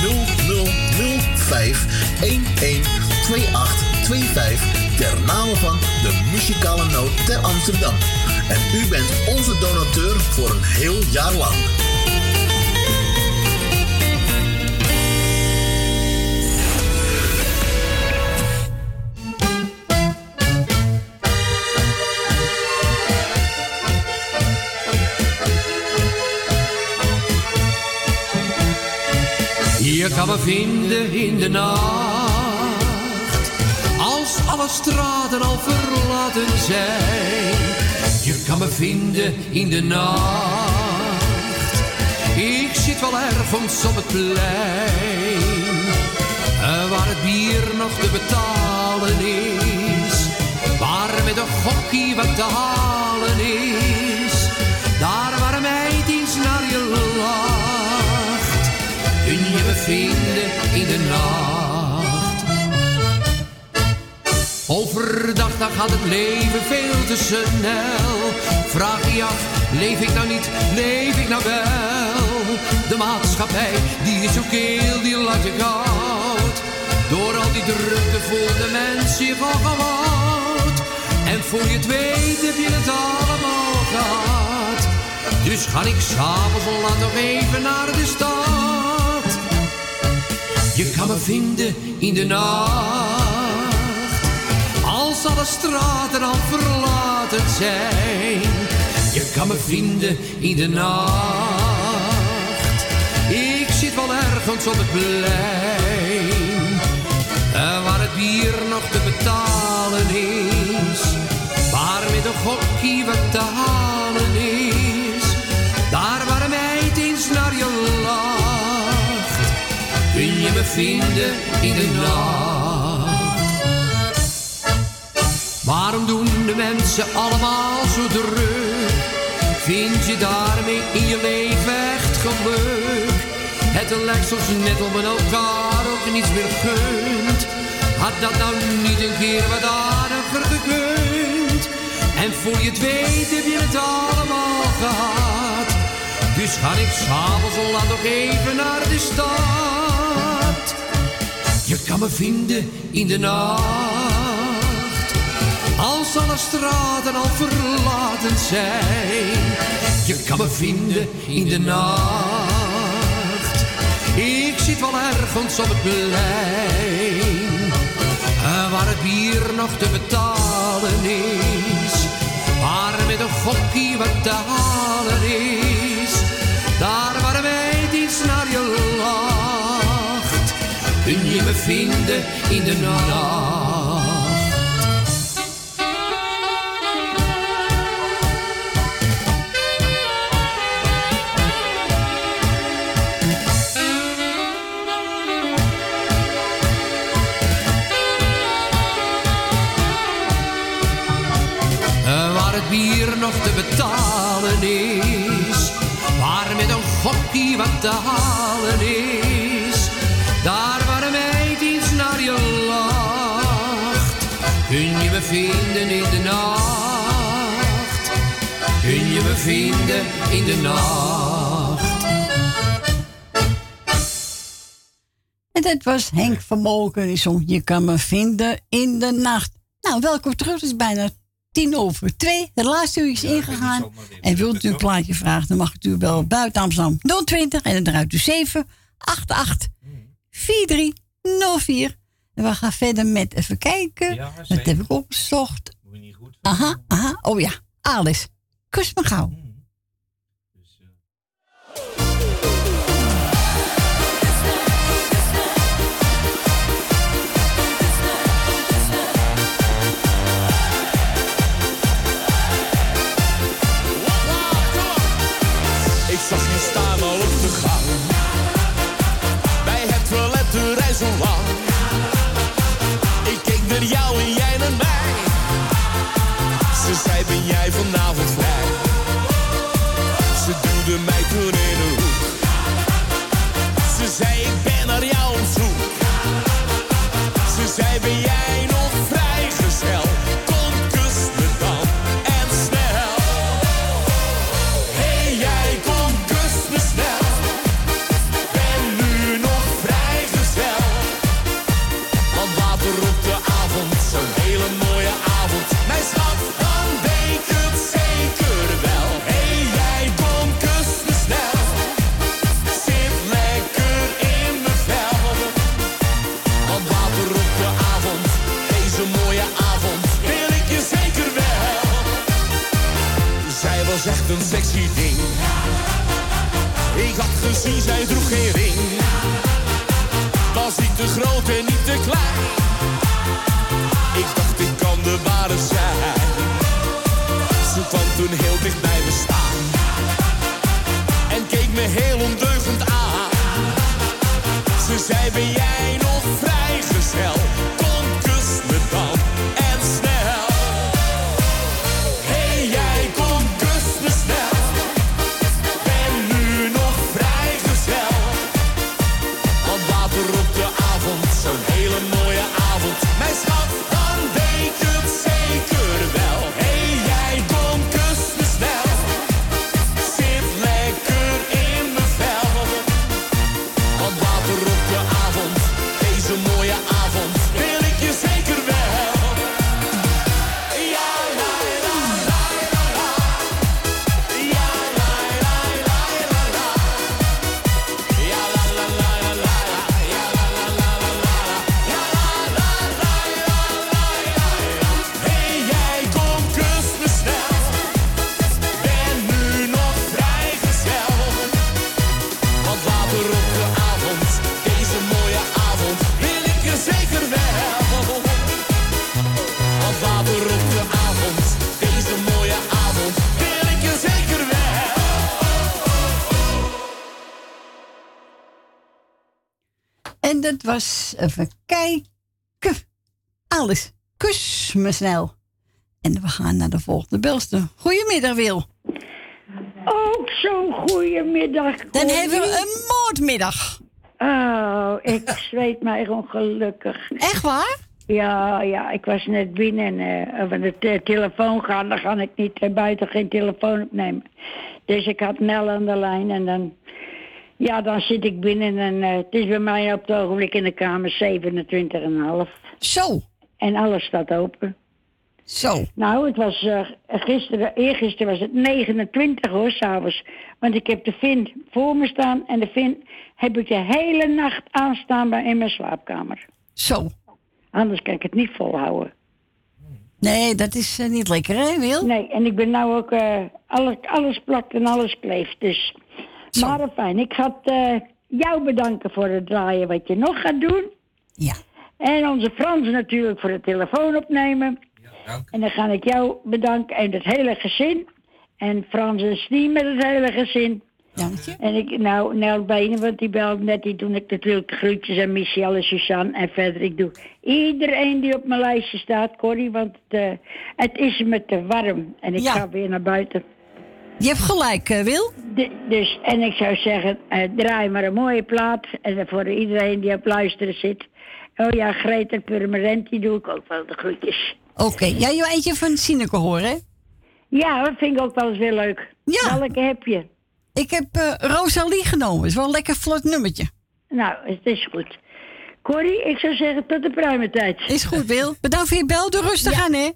[SPEAKER 2] 0005 112825 ter name van de muzikale noot ter Amsterdam. En u bent onze donateur voor een heel jaar lang.
[SPEAKER 9] Je kan me vinden in de nacht, als alle straten al verlaten zijn. Je kan me vinden in de nacht, ik zit wel ergens op het plein, eh, waar het bier nog te betalen is, waar met een gokkie wat te halen is, vinden in de nacht. Overdag dan gaat het leven veel te snel. Vraag je af, leef ik nou niet, leef ik nou wel? De maatschappij, die is zo keel, die laat je koud. Door al die drukte voelt de zich al gewoon. En voor je het weet heb je het allemaal gehad. Dus ga ik s'avonds laat nog even naar de stad. Je kan me vinden in de nacht. Als alle straten al verlaten zijn. Je kan me vinden in de nacht. Ik zit wel ergens op het plein. eh, Waar het bier nog te betalen is. Waar met een gokkie wat te halen vinden in de nacht. Waarom doen de mensen allemaal zo druk? Vind je daarmee in je leven echt geluk? Het lijkt soms net om men elkaar ook niets meer gunt. Had dat nou niet een keer wat aardiger gekund? En voor je het weet heb je het allemaal gehad. Dus ga ik s'avonds laat nog even naar de stad. Je kan me vinden in de nacht. Als alle straten al verlaten zijn. Je kan me vinden in de nacht. Ik zit wel ergens op het plein. eh, Waar het bier nog te betalen is. Waar met een gokkie wat te halen is. Daar waar iets naar je lacht. Kun je me vinden in de nacht. Eh, waar het bier nog te betalen is. Waar met een gokkie wat te halen Kun je me vinden in de nacht.
[SPEAKER 3] En dat was Henk van Molken. Die zong Je kan me vinden in de nacht. Nou, welkom terug. Het is bijna tien over twee. Het laatste uur is ingegaan. En wilt u een plaatje vragen, dan mag u wel buiten Amsterdam 020 en dan draait u 7 88 4304. En we gaan verder met even kijken.
[SPEAKER 4] Ja,
[SPEAKER 3] dat heb ik opgezocht.
[SPEAKER 4] Moet je niet goed
[SPEAKER 3] Aha, aha. Oh ja, Alice. Kus me gauw.
[SPEAKER 25] Ik zag je staan al op de gang. Bij het toilet de rij zo lang. Ik keek naar jou en jij naar mij. Ze zei ben jij vanavond een sexy ding. Ik had gezien, zij droeg geen ring. Was niet te groot en niet te klein.
[SPEAKER 3] Was even kijken. Alice, kus me snel. En we gaan naar de volgende belster. Goedemiddag, Wil.
[SPEAKER 26] Ook zo'n goedemiddag.
[SPEAKER 3] Dan hebben we een moordmiddag.
[SPEAKER 26] Oh, ik zweet mij ongelukkig.
[SPEAKER 3] Echt waar?
[SPEAKER 26] Ja, ja, ik was net binnen en eh over de te- telefoon gaan, dan ga ik niet eh, buiten geen telefoon opnemen. Dus ik had Nel aan de lijn en dan, ja, dan zit ik binnen en eh, het is bij mij op het ogenblik in de kamer 27,5.
[SPEAKER 5] Zo.
[SPEAKER 26] En alles staat open.
[SPEAKER 5] Zo.
[SPEAKER 26] Nou, het was eh, gisteren, eergisteren was het 29 hoor, s'avonds. Want ik heb de Vin voor me staan en de Vin heb ik de hele nacht aanstaan bij in mijn slaapkamer.
[SPEAKER 5] Zo.
[SPEAKER 26] Anders kan ik het niet volhouden.
[SPEAKER 5] Nee, dat is eh, niet lekker, hè, Wil?
[SPEAKER 26] Nee, en ik ben nou ook, alles, alles plakt en alles kleeft. Dus, maar fijn. Ik ga eh, jou bedanken voor het draaien wat je nog gaat doen.
[SPEAKER 5] Ja.
[SPEAKER 26] En onze Frans natuurlijk voor het telefoon opnemen. En dan ga ik jou bedanken en het hele gezin. En Frans en Stien met het hele gezin.
[SPEAKER 5] Dank je.
[SPEAKER 26] En ik, nou, Nel Benen, want die belde net, die toen ik natuurlijk de groetjes aan Michel en Suzanne en verder. Ik doe iedereen die op mijn lijstje staat, Corrie, want het, eh, het is me te warm. En ik
[SPEAKER 5] Ja.
[SPEAKER 26] ga weer naar buiten.
[SPEAKER 5] Je hebt gelijk, eh, Wil.
[SPEAKER 26] De- dus, en ik zou zeggen, eh, draai maar een mooie plaat. En voor iedereen die op luisteren zit. Oh ja, Greta Purmerend, die doe ik ook wel de groetjes.
[SPEAKER 5] Oké. Jij wil eentje van Sineke horen, hè?
[SPEAKER 26] Ja, dat vind ik ook wel eens weer leuk.
[SPEAKER 5] Ja.
[SPEAKER 26] Welke heb je?
[SPEAKER 5] Ik heb eh, Rosalie genomen. is wel een lekker vlot nummertje.
[SPEAKER 26] Nou, het is goed. Corrie, ik zou zeggen tot de pruimentijd.
[SPEAKER 5] Is goed, Wil. Bedankt voor je bel. Doe rustig aan, hè?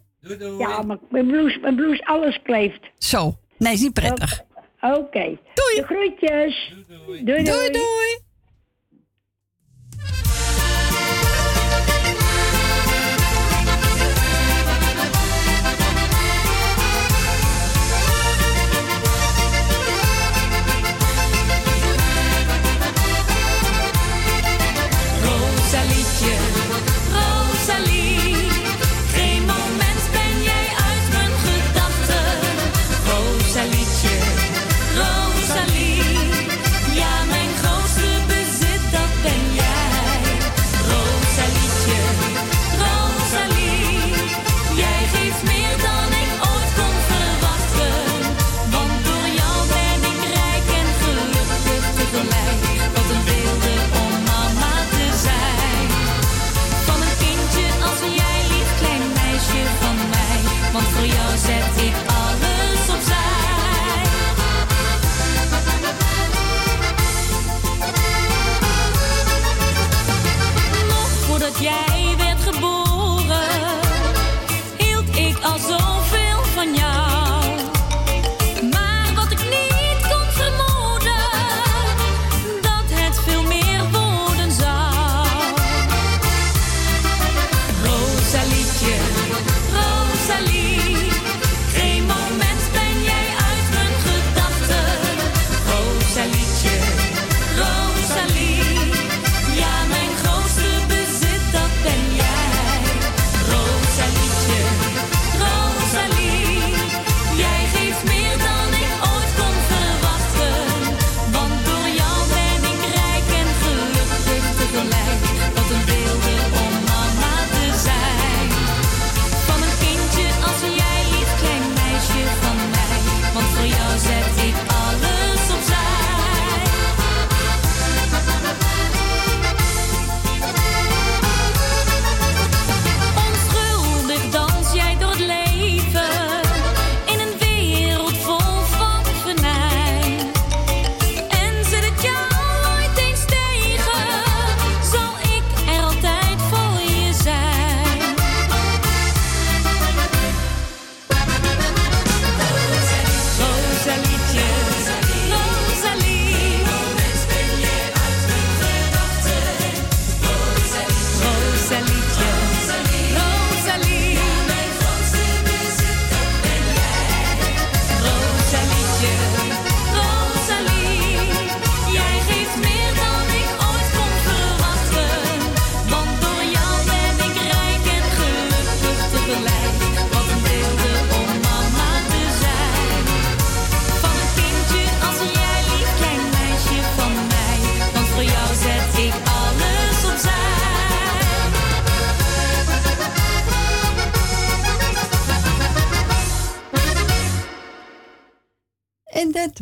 [SPEAKER 26] Ja, maar mijn blouse, mijn blouse, alles kleeft.
[SPEAKER 5] Zo. Nee, is niet prettig.
[SPEAKER 26] Oké.
[SPEAKER 5] Doei.
[SPEAKER 26] De groetjes. Doei doei.
[SPEAKER 5] Doei, doei.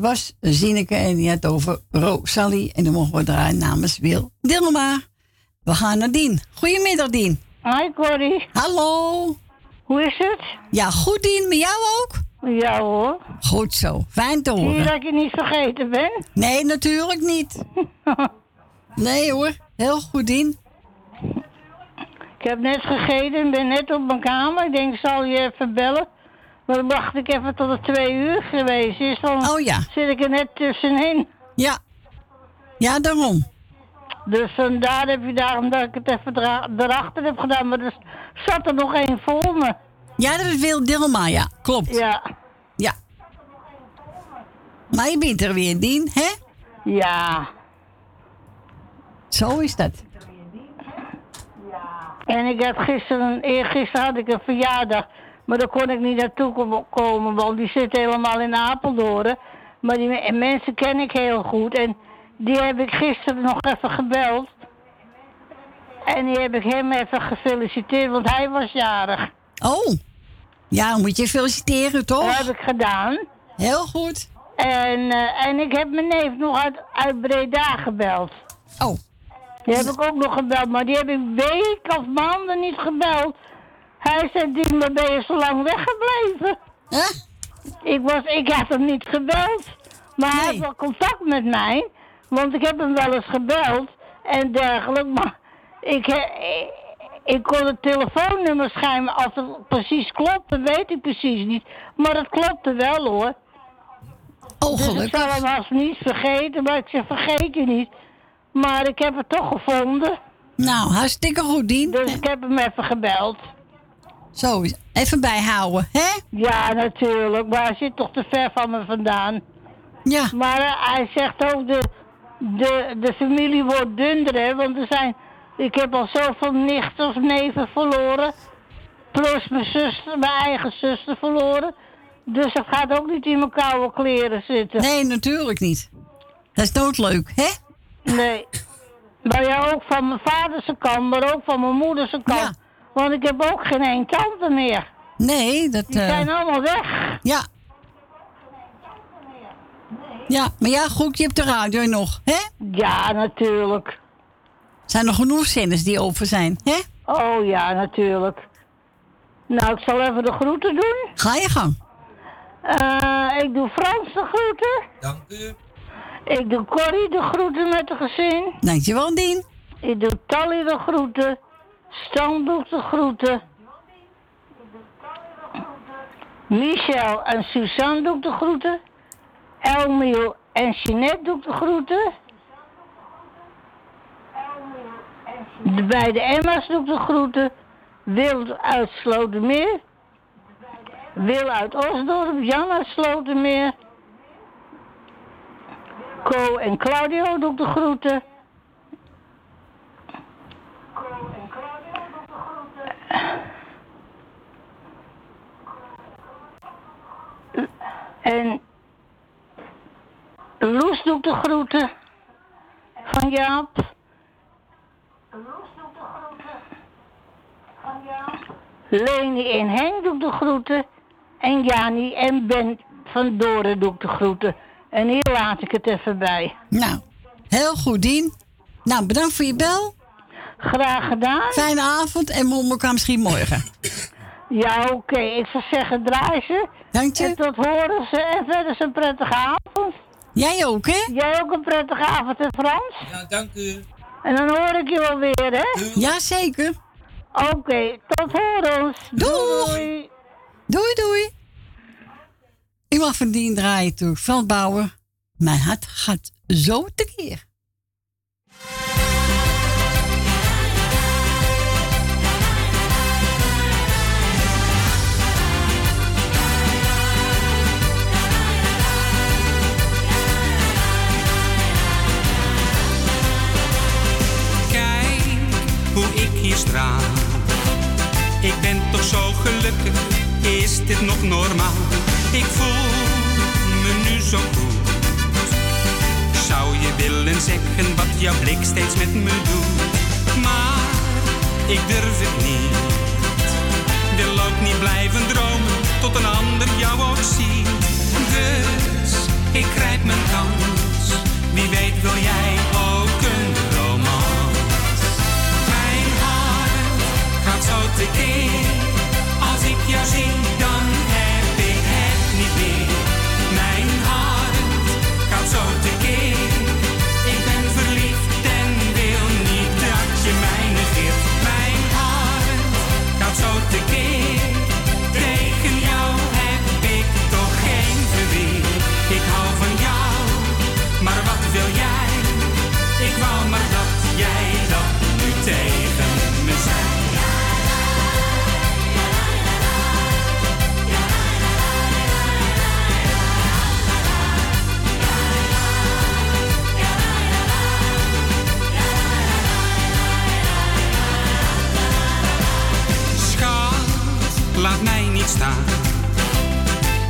[SPEAKER 5] Was Zineke en die had over Rosalie. En dan mogen we draaien namens Wil Dilma. We gaan naar Dien. Goedemiddag, Dien.
[SPEAKER 27] Hi Corrie.
[SPEAKER 3] Hallo.
[SPEAKER 27] Hoe is het?
[SPEAKER 3] Ja, goed Dien. Met jou ook?
[SPEAKER 27] Ja hoor.
[SPEAKER 3] Goed zo. Fijn te
[SPEAKER 27] Zie je
[SPEAKER 3] horen.
[SPEAKER 27] dat je niet vergeten bent?
[SPEAKER 3] Nee, natuurlijk niet. nee hoor. Heel goed Dien.
[SPEAKER 27] Ik heb net gegeten en ben net op mijn kamer. Ik denk, ik zal je even bellen. Maar dan wacht ik even tot het twee uur geweest is. Dan
[SPEAKER 3] Oh ja.
[SPEAKER 27] zit ik er net tussenin.
[SPEAKER 3] Ja. Ja, daarom.
[SPEAKER 27] Dus vandaar heb je daarom dat ik het even erachter heb gedaan. Maar er zat er nog één voor me.
[SPEAKER 3] Ja, dat is Wil Dilma, ja. Klopt.
[SPEAKER 27] Ja.
[SPEAKER 3] Ja. Maar je bent er weer, Dien, hè?
[SPEAKER 27] Ja.
[SPEAKER 3] Zo is dat.
[SPEAKER 27] En ik heb gisteren, eergisteren had ik een verjaardag. Maar daar kon ik niet naartoe kom- komen, want die zit helemaal in Apeldoorn. Maar die me- mensen ken ik heel goed. En die heb ik gisteren nog even gebeld. En die heb ik hem even gefeliciteerd, want hij was jarig.
[SPEAKER 3] Oh. Ja, moet je feliciteren, toch?
[SPEAKER 27] Dat heb ik gedaan.
[SPEAKER 3] Heel goed.
[SPEAKER 27] En, eh, en ik heb mijn neef nog uit, uit Breda gebeld.
[SPEAKER 3] Oh.
[SPEAKER 27] Die heb ik ook nog gebeld, maar die heb ik weken of maanden niet gebeld. Hij zei, waar ben je zo lang weggebleven? Ik, was, ik had hem niet gebeld. Maar hij heeft wel contact met mij. Want ik heb hem wel eens gebeld en dergelijke. Maar ik, he- ik, ik kon het telefoonnummer schijnen. Als het precies klopte, weet ik precies niet. Maar het klopte wel hoor.
[SPEAKER 3] Oh,
[SPEAKER 27] dus ik zal hem als niet vergeten, maar ik zeg vergeet je niet. Maar ik heb het toch gevonden.
[SPEAKER 3] Nou, hartstikke goed, Dien.
[SPEAKER 27] Dus ik heb hem even gebeld.
[SPEAKER 3] Zo, even bijhouden, hè?
[SPEAKER 27] Ja, natuurlijk. Maar hij zit toch te ver van me vandaan.
[SPEAKER 3] Ja.
[SPEAKER 27] Maar eh, hij zegt ook, de, de, de familie wordt dunder, hè. Want er zijn, ik heb al zoveel nichten of neven verloren. Plus mijn zuster, mijn eigen zuster verloren. Dus dat gaat ook niet in mijn koude kleren zitten.
[SPEAKER 3] Nee, natuurlijk niet. Dat is doodleuk, hè?
[SPEAKER 27] Nee. Maar ja, ook van mijn vader zijn kant, maar ook van mijn moeder zijn kant. Want ik heb ook geen één tante meer.
[SPEAKER 3] Nee, dat...
[SPEAKER 27] Die
[SPEAKER 3] eh,
[SPEAKER 27] zijn allemaal weg.
[SPEAKER 3] Ja. Ja, maar ja, goed, je hebt de radio nog, hè?
[SPEAKER 27] Ja, natuurlijk.
[SPEAKER 3] Zijn er genoeg zenders die over zijn, hè?
[SPEAKER 27] Oh ja, natuurlijk. Nou, ik zal even de groeten doen.
[SPEAKER 3] Ga je gang.
[SPEAKER 27] Eh, ik doe Frans de groeten.
[SPEAKER 4] Dank u.
[SPEAKER 27] Ik doe Corrie de groeten met de gezin.
[SPEAKER 3] Dankjewel, Dien.
[SPEAKER 27] Ik doe Tally de groeten. Stan doet de groeten. Michel en Suzanne doet de groeten. Elmiel en Jeanette doet de groeten. De beide Emma's doet de groeten. Wil uit Slotermeer. Wil uit Osdorp. Jan uit Slotermeer. Co en Claudio doet de groeten. En Loes doet de groeten van Jaap. Leni en Henk doet de groeten. En Jani en Ben van Doren doet de groeten. En hier laat ik het even bij.
[SPEAKER 3] Nou, heel goed, Dien. Nou, bedankt voor je bel.
[SPEAKER 27] Graag gedaan.
[SPEAKER 3] Fijne avond en we elkaar misschien morgen.
[SPEAKER 27] Ja, oké. Ik zou zeggen, draai ze.
[SPEAKER 3] Dank je.
[SPEAKER 27] En tot horen ze. En verder een prettige avond.
[SPEAKER 3] Jij ook, hè?
[SPEAKER 27] Jij ook een prettige avond, hè Frans?
[SPEAKER 4] Ja, dank u.
[SPEAKER 27] En dan hoor ik je wel weer, hè?
[SPEAKER 3] Jazeker.
[SPEAKER 27] Oké, tot horens.
[SPEAKER 3] Doei. Doei, doei. Ik mag van Dien draaien toe. Veldbouwer. Mijn hart gaat zo tekeer.
[SPEAKER 28] is het nog normaal? Ik voel me nu zo goed. Zou je willen zeggen wat jouw blik steeds met me doet? Maar ik durf het niet. Wil ook niet blijven dromen tot een ander jou ook ziet. Dus ik grijp mijn kans. Wie weet wil jij ook een romans. Mijn hart gaat
[SPEAKER 29] zo tekeer als ik jou zie. laat mij niet staan.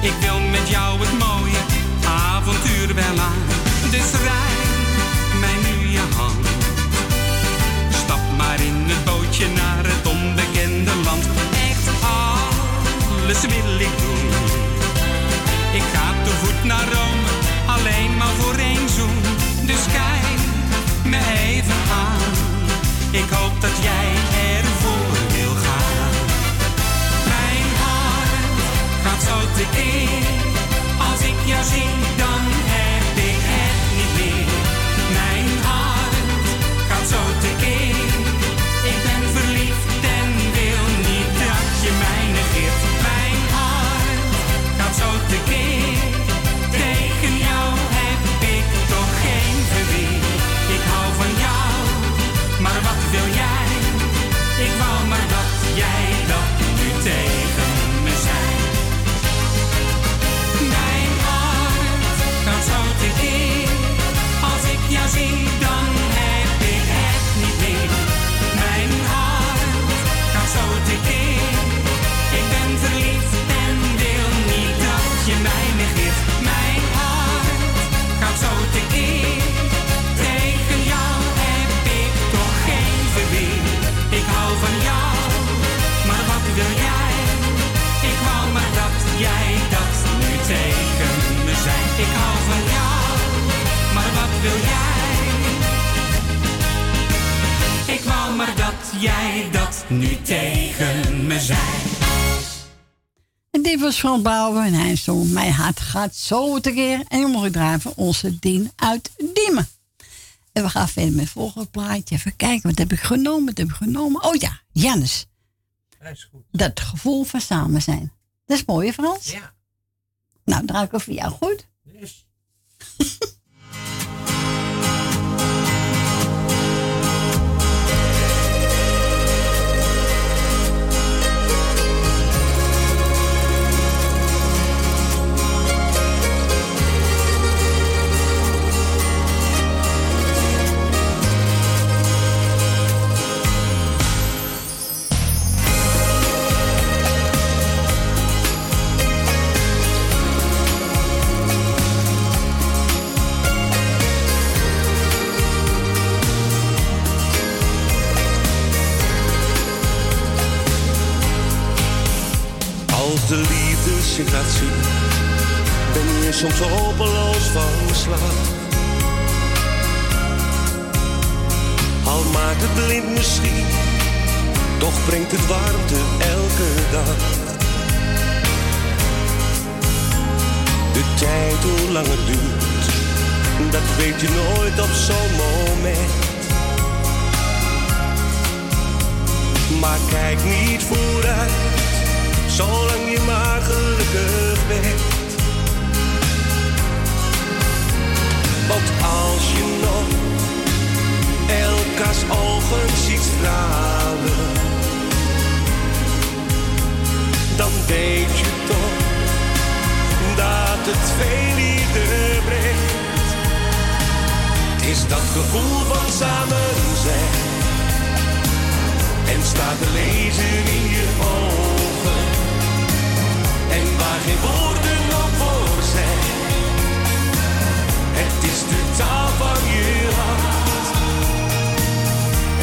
[SPEAKER 29] Ik wil met jou het mooie avontuur wel aan. Dus rijd mij nu je hand. Stap maar in het bootje naar het onbekende land. Echt alles wil ik doen. Ik ga te voet naar Rome, alleen maar voor één zoen. Dus kijk me even aan. Ik hoop dat jij er gaat zo tekeer. Als
[SPEAKER 28] ik jou zie, dan Bouwen en hij zong Mijn hart gaat zo tekeer. En draaien van onze Dien uit Diemen. En we gaan verder met het volgende plaatje. Even kijken, wat heb ik genomen? Wat heb ik genomen? Oh ja, Jannes.
[SPEAKER 4] Dat is goed.
[SPEAKER 28] Dat gevoel van samen zijn. Dat is mooi, hè, Frans?
[SPEAKER 4] Ja.
[SPEAKER 28] Nou, draai ik over jou goed.
[SPEAKER 4] Dus.
[SPEAKER 10] liefde zich laat zien, ben je soms hopeloos van slag. Al maakt het blind misschien, toch brengt het warmte elke dag. De tijd, hoe lang het duurt, dat weet je nooit op zo'n moment. Maar kijk niet vooruit zolang je maar gelukkig bent. Want als je nog elkaars ogen ziet stralen, dan weet je toch dat het veel liefde brengt. Is dat gevoel van samen zijn en staat te lezen in je ogen. En waar geen woorden nog voor zijn. Het is de taal van je hart.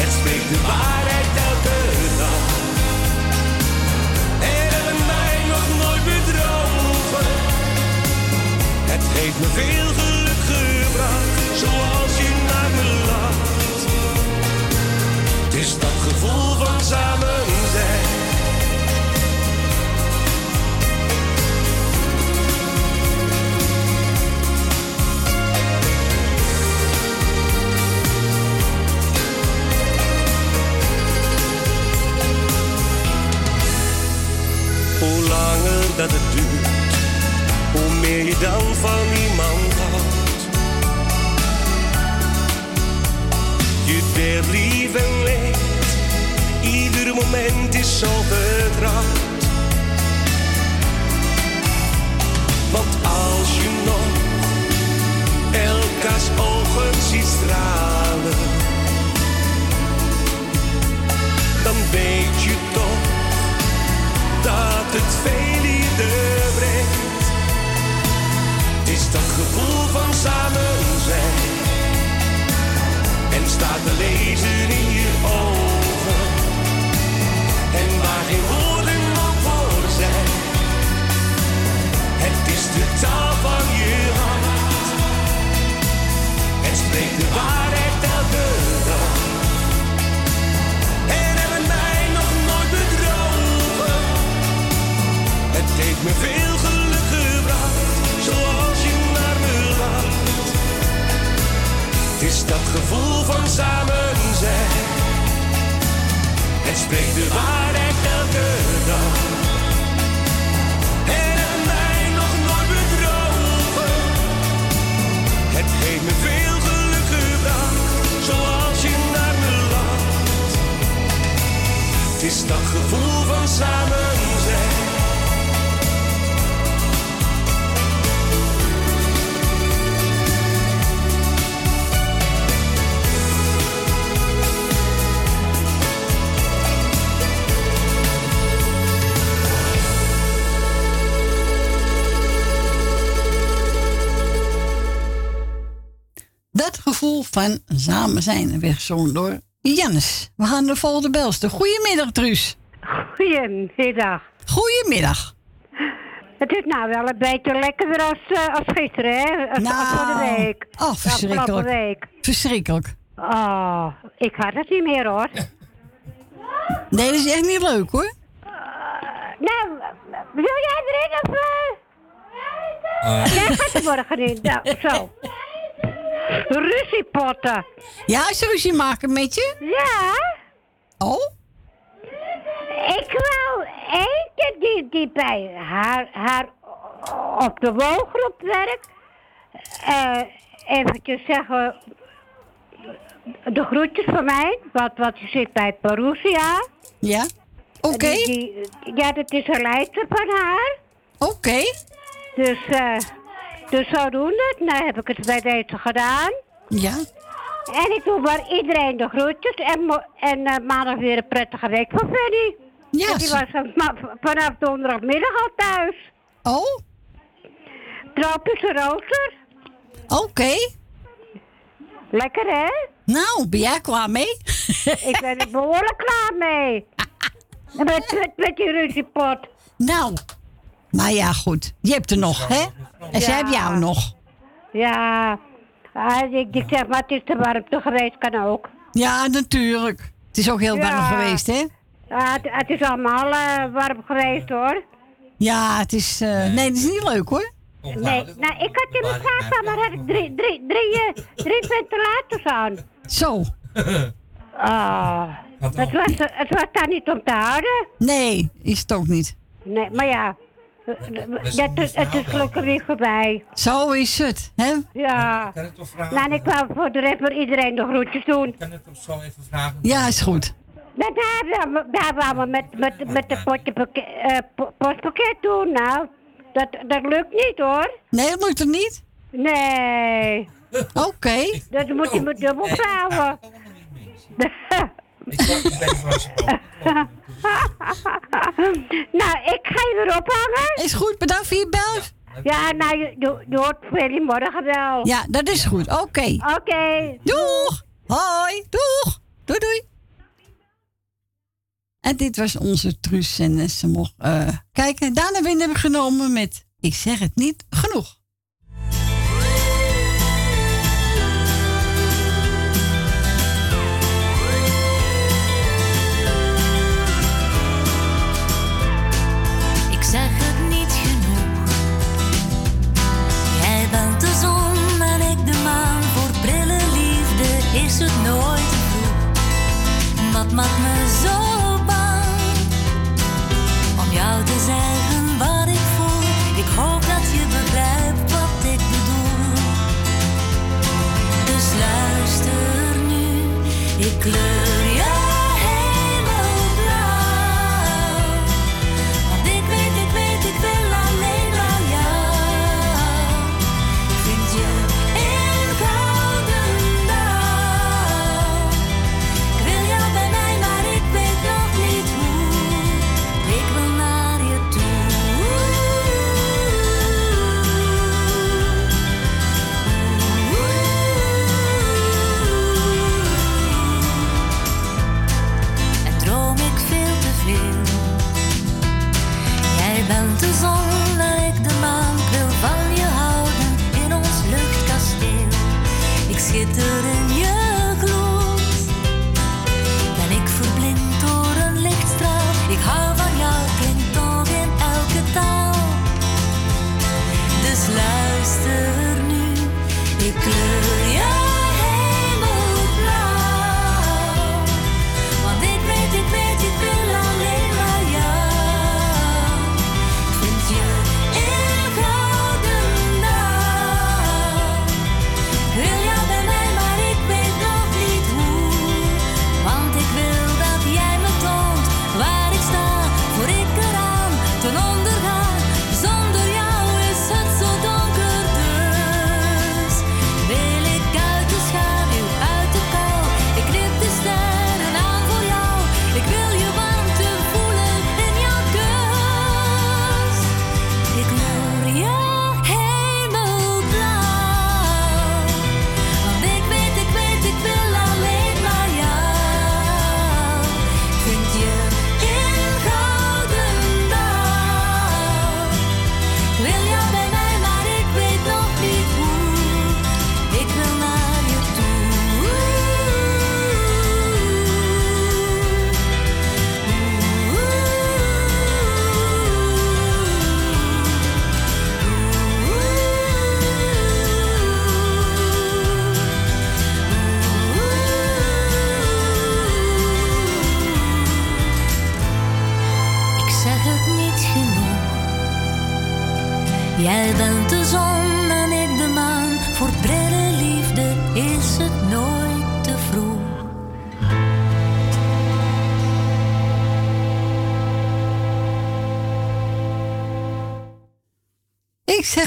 [SPEAKER 10] Het spreekt de waarheid elke dag. En hebben mij nog nooit bedrogen. Het heeft me veel geluk gebracht, zoals je naar me lacht. Het is dat gevoel van samen dat het duurt, hoe meer je dan van iemand houdt. Je lief en leed, ieder moment is zo vertrouwd. Want als je nog elkaars ogen ziet stralen, dan weet je toch dat het veel Het is dat gevoel van samen zijn. En staat te lezen in je ogen. En waar geen woorden nog voor zijn. de taal van je hart. En spreek de waarheid elke dag. Me veel geluk gebracht, zoals je naar me lacht. Het is dat gevoel van samen zijn. En spreek de waarheid elke dag. En mij nog nooit bedrogen. Het heeft me veel geluk gebracht, zoals je naar me lacht. Het is dat gevoel van samen
[SPEAKER 3] gevoel van samen zijn werd gezongen door Jannes. We gaan de volgende belste. Goedemiddag, Truus.
[SPEAKER 30] Goedemiddag.
[SPEAKER 3] Goedemiddag.
[SPEAKER 30] Het is nou wel een beetje lekkerder als, eh, als gisteren, hè? Als, als voor de week.
[SPEAKER 3] Oh,
[SPEAKER 30] De
[SPEAKER 3] verschrikkelijk.
[SPEAKER 30] week.
[SPEAKER 3] Verschrikkelijk.
[SPEAKER 30] Oh, ik had het niet meer, hoor.
[SPEAKER 3] Nee, dat is echt niet leuk, hoor.
[SPEAKER 30] Nou, wil jij erin of... eh? Jij gaat er morgen in. Nou, zo. Ruziepotten.
[SPEAKER 3] Ja, is er ruzie maken met je?
[SPEAKER 30] Ja.
[SPEAKER 3] Oh?
[SPEAKER 30] Ik wou eentje die, die bij haar, haar op de woongroep werkt. eh eventjes zeggen, de groetjes van mij, wat, wat je zit bij Perusia.
[SPEAKER 3] Ja? Oké.
[SPEAKER 30] Ja, dat is een leidster van haar.
[SPEAKER 3] Oké.
[SPEAKER 30] Dus, eh dus zodoende, nou heb ik het bij deze gedaan.
[SPEAKER 3] Ja.
[SPEAKER 30] En ik doe maar iedereen de groetjes. En, en eh, maandag weer een prettige week voor Fanny.
[SPEAKER 3] Ja,
[SPEAKER 30] die was eh, vanaf donderdagmiddag al thuis.
[SPEAKER 3] Oh?
[SPEAKER 30] Tropische rooster.
[SPEAKER 3] Oké.
[SPEAKER 30] Lekker hè?
[SPEAKER 3] Nou, ben jij klaar mee?
[SPEAKER 30] ik ben er behoorlijk klaar mee. met, met, met die ruziepot.
[SPEAKER 3] Nou. Maar ja, goed. Je hebt er nog, hè? En zij
[SPEAKER 30] Ja.
[SPEAKER 3] hebben jou nog.
[SPEAKER 30] Ja, ah, ik, ik zeg maar, het is te warmte geweest, kan ook.
[SPEAKER 3] Ja, natuurlijk. Het is ook heel warm
[SPEAKER 30] Ja.
[SPEAKER 3] geweest, hè?
[SPEAKER 30] Ah, het, het is allemaal eh, warm geweest hoor.
[SPEAKER 3] Ja, het is... eh, nee, het is niet leuk, hoor.
[SPEAKER 30] Nee, nou, ik had in mijn slaapkamer had ik drie, drie, drie, eh, drie ventilators aan.
[SPEAKER 3] Zo.
[SPEAKER 30] Ah, het was, het was daar niet om te houden.
[SPEAKER 3] Nee, is het ook niet.
[SPEAKER 30] Nee, maar ja, dat, is- het is gelukkig weer voorbij.
[SPEAKER 3] Zo is het, hè?
[SPEAKER 30] Ja.
[SPEAKER 4] Kan ik toch vragen?
[SPEAKER 30] Nou, en ik wou voor de rest voor iedereen de groetjes doen.
[SPEAKER 4] Kan ik toch zo even vragen?
[SPEAKER 3] Ja, is goed.
[SPEAKER 30] Daar waren we met, met, met de potje eh, po- postpakket doen, nou. Dat, dat lukt niet hoor.
[SPEAKER 3] Nee, dat lukt het niet?
[SPEAKER 30] Nee.
[SPEAKER 3] Oké.
[SPEAKER 30] Dat moet je me dubbel vouwen. nou, ik ga je weer ophangen.
[SPEAKER 3] Is goed, bedankt voor je bel.
[SPEAKER 30] Ja, nou, je, je, je hoort Freddy morgen wel.
[SPEAKER 3] Ja, dat is goed. Oké.
[SPEAKER 30] Oké.
[SPEAKER 3] Doeg. Hoi. Doeg. Doei, doei. En dit was onze Truus en ze mocht eh, kijken. Daarna winnen we genomen met Ik zeg het niet genoeg.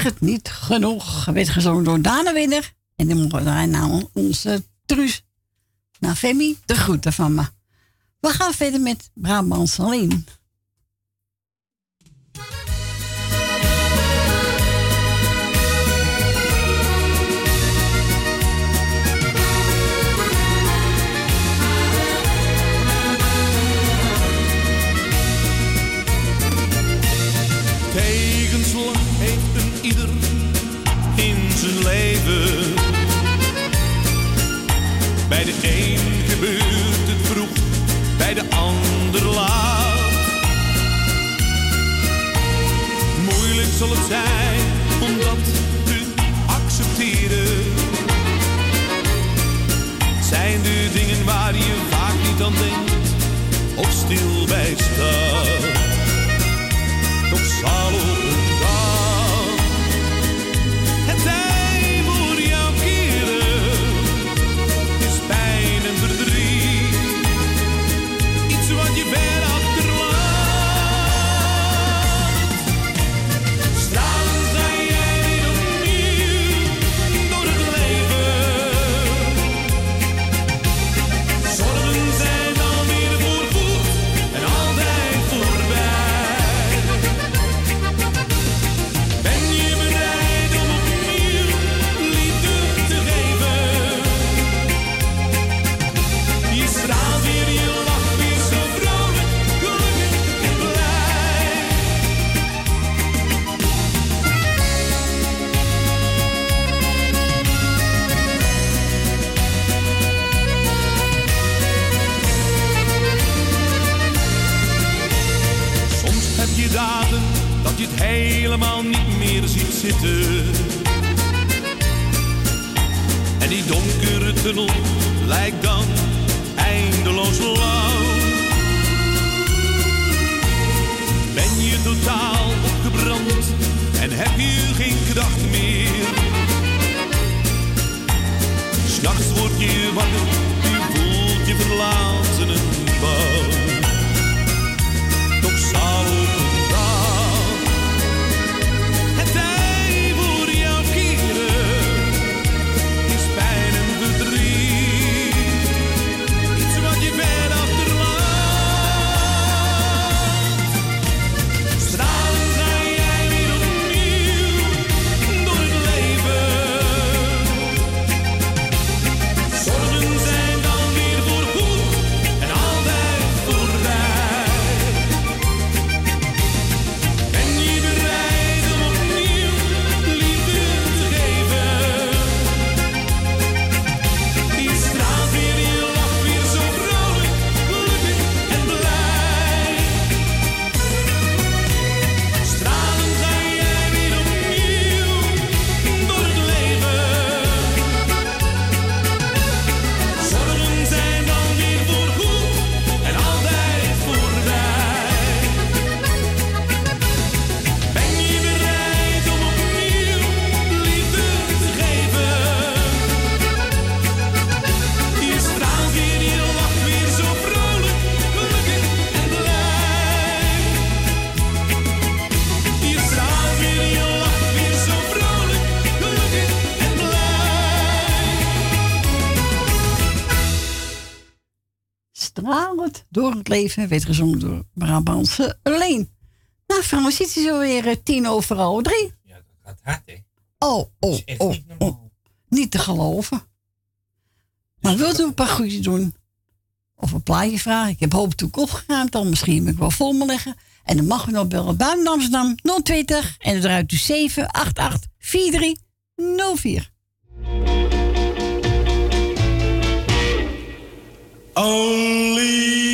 [SPEAKER 5] het niet genoeg.
[SPEAKER 3] Werd gezongen door Dana Winner. En dan mogen wij naar onze truus. Naar Femi, de groeten van me. We gaan verder met
[SPEAKER 12] Brabant Salim. bij de ander laat. Moeilijk zal het zijn om dat te accepteren. Zijn er dingen waar je vaak niet aan denkt of stil bij staat? Toch zal En die donkere tunnel lijkt dan eindeloos lang. Ben je totaal opgebrand en heb je geen kracht meer? S'nachts word je wakker, je voelt je verlaten en bang. Toch zou door het leven
[SPEAKER 3] werd gezongen door Brabantse Leen. Nou, Frans, zit zo weer eh, tien overal drie.
[SPEAKER 4] Ja, dat gaat hard, hè?
[SPEAKER 3] Oh, oh, oh, oh. Niet te geloven. Maar wilt u een paar groetjes doen? Of een plaatje vragen? Ik heb hoop toe opgeruimd, dan misschien moet ik wel vol me leggen. En dan mag u nog bellen buiten Amsterdam 020 en eruit u 788 4304.
[SPEAKER 6] Only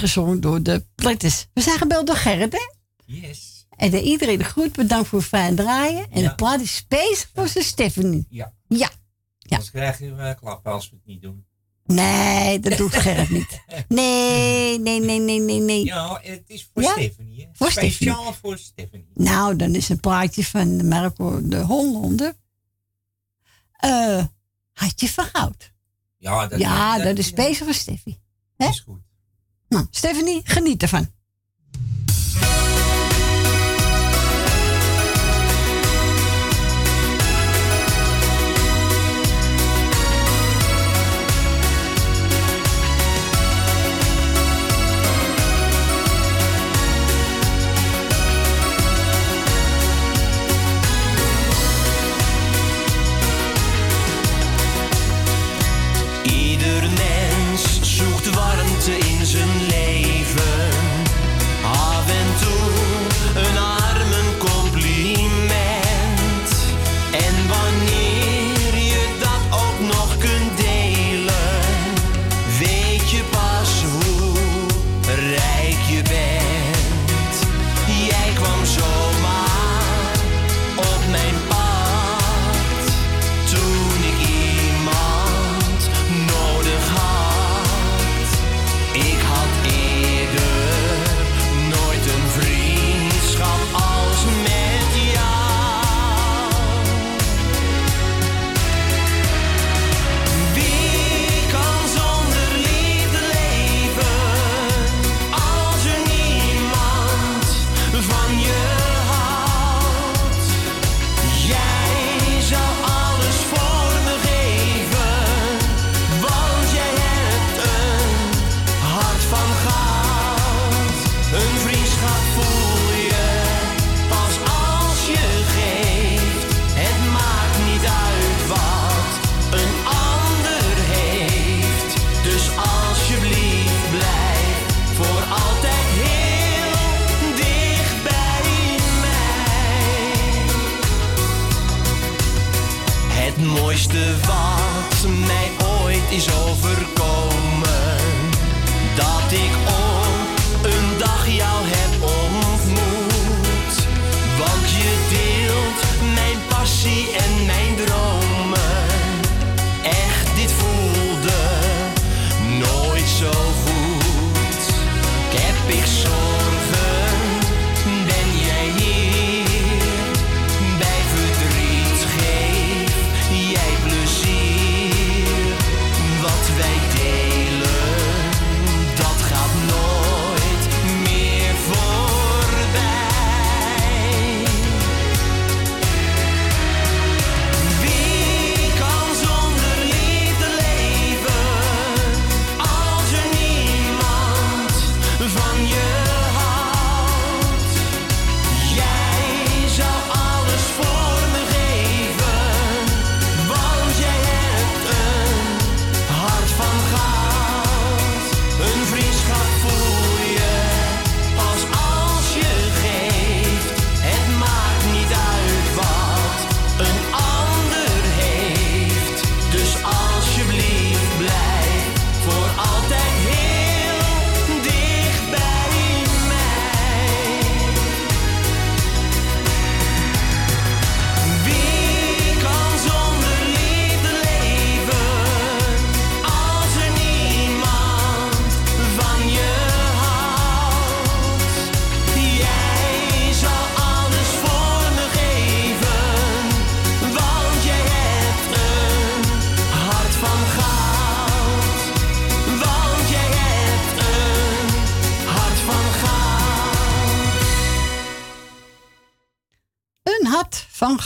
[SPEAKER 3] gezongen door de Platters. We zijn gebeld door Gerrit, hè?
[SPEAKER 4] Yes.
[SPEAKER 3] En de, iedereen de groet, bedankt voor het fijn draaien. En de plaat is space voor zijn Stephanie.
[SPEAKER 4] Ja.
[SPEAKER 3] Ja.
[SPEAKER 4] Anders krijg je uh, klappen als we het niet doen.
[SPEAKER 3] Nee, dat doet Gerrit niet. Nee, nee, nee, nee, nee, nee.
[SPEAKER 4] Ja, het is voor
[SPEAKER 3] Ja?
[SPEAKER 4] Stephanie. Hè?
[SPEAKER 3] Voor
[SPEAKER 4] Speciaal
[SPEAKER 3] Stephanie.
[SPEAKER 4] voor Stephanie.
[SPEAKER 3] Nou, dan is een plaatje van de Marco de Hollander. Eh, Hartje van Goud.
[SPEAKER 4] Ja, dat,
[SPEAKER 3] ja, dat, is speciaal voor Steffi. Hè?
[SPEAKER 4] is goed.
[SPEAKER 3] Nou, Stephanie, geniet ervan.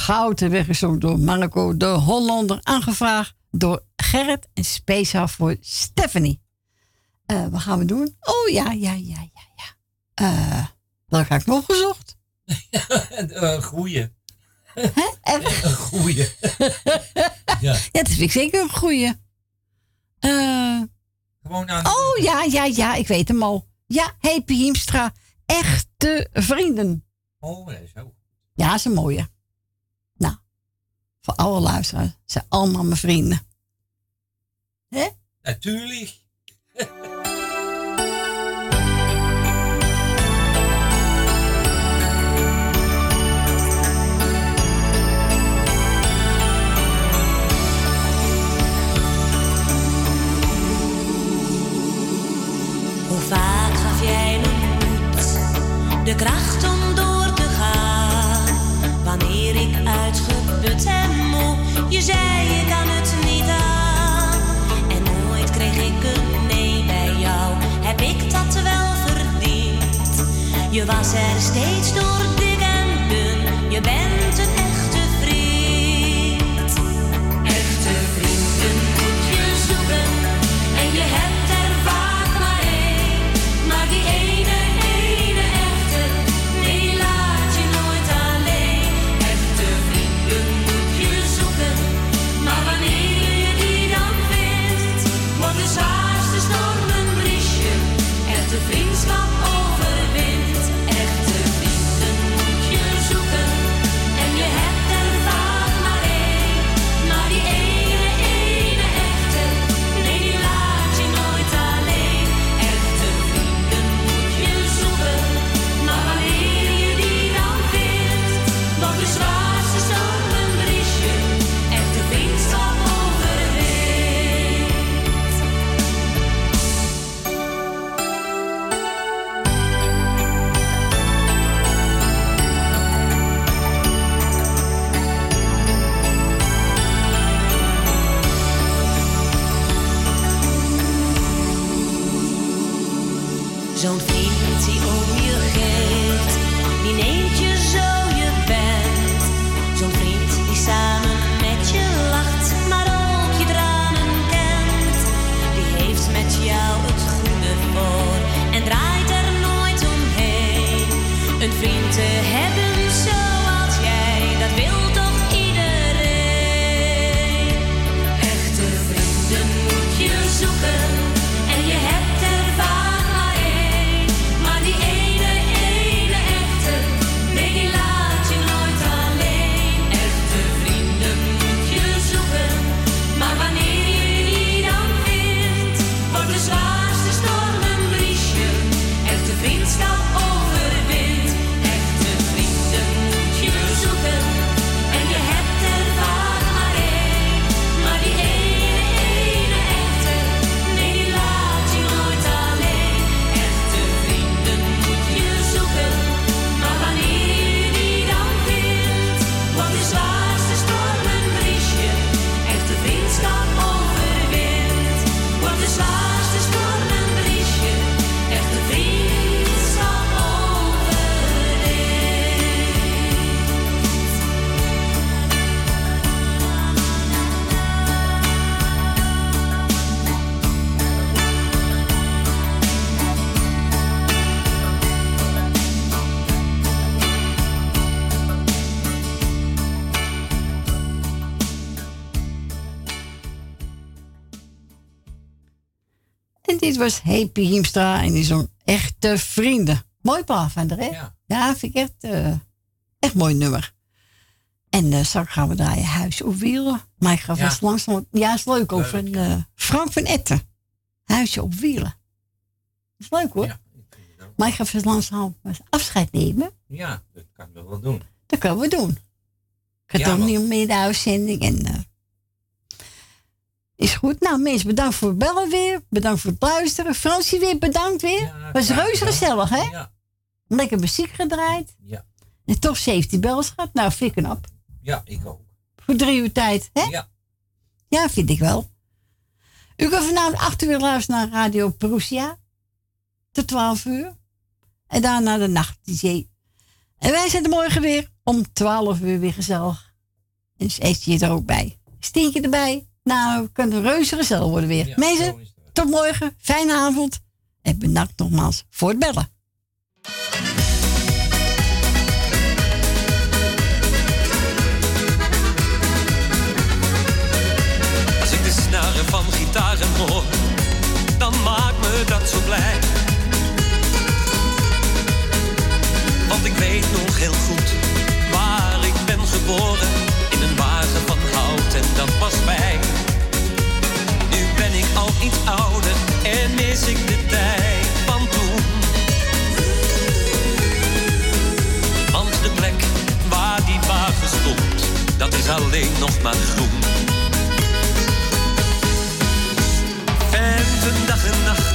[SPEAKER 31] Hart van goud
[SPEAKER 3] werd gezongen door Marco de Hollander. Aangevraagd door Gerrit en speciaal voor Stephanie. Eh, wat gaan we doen? Oh ja, ja, ja, ja, ja. Eh, welke had ik nog gezocht?
[SPEAKER 4] Een goeie.
[SPEAKER 3] Een
[SPEAKER 4] goeie. ja.
[SPEAKER 3] Ja, dat vind ik zeker een goeie. Eh,
[SPEAKER 4] Gewoon aan.
[SPEAKER 3] oh ja, ja, ja, ik weet hem al. Ja, Happy Hiemstra. Echte vrienden.
[SPEAKER 4] Oh, ook.
[SPEAKER 3] Ja, is een mooie. Voor alle luisteraars zijn allemaal mijn vrienden. Hè?
[SPEAKER 4] Natuurlijk.
[SPEAKER 5] Hoe vaak gaf jij me moed, de kracht om je zei je kan het niet aan. En nooit kreeg ik een nee bij jou, heb ik dat wel verdiend? Je was er steeds door dik en dun, je bent
[SPEAKER 3] dit was Happy Hiemstra en die zong Echte Vrienden. Mooi plaat van haar, hè? Ja. vind ik echt, eh, echt mooi nummer. En uh, straks gaan we draaien Huis op Wielen. Maar ik ga
[SPEAKER 4] Ja.
[SPEAKER 3] vast langzaam... Ja, is leuk ook van eh, Frank van Etten. Huisje op Wielen. is leuk hoor. maar ik ga vast langzaam afscheid nemen.
[SPEAKER 4] Ja, dat kan ik nog wel doen.
[SPEAKER 3] Dat kunnen we doen. Ik ga
[SPEAKER 4] Ja, want-
[SPEAKER 3] niet meer de uitzending. En, is goed. Nou, mensen, bedankt voor het bellen weer. Bedankt voor het luisteren. Fransie weer, bedankt weer. Was reuze gezellig, hè?
[SPEAKER 4] Ja.
[SPEAKER 3] Lekker muziek gedraaid.
[SPEAKER 4] Ja.
[SPEAKER 3] En toch 17 bels gehad. Nou, ik knap.
[SPEAKER 4] Ja, ik ook.
[SPEAKER 3] Voor drie uur tijd, hè?
[SPEAKER 4] Ja.
[SPEAKER 3] Ja, vind ik wel. U kan vanavond 8 uur luisteren naar Radio Perusia. Tot 12 uur. En daarna de nacht DJ. En wij zijn er morgen weer om 12 uur weer gezellig. En eet je er ook bij. Stinkje erbij. Nou, we kunnen reuze gezellig worden weer. Mensen, tot morgen. Fijne avond. En bedankt nogmaals voor het bellen.
[SPEAKER 32] Als ik de snaren van gitaren hoor, dan maakt me dat zo blij. Want ik weet nog heel goed ouder en mis ik de tijd van toen. Want de plek waar die wagen stond, dat is alleen nog maar groen. En dag en nacht,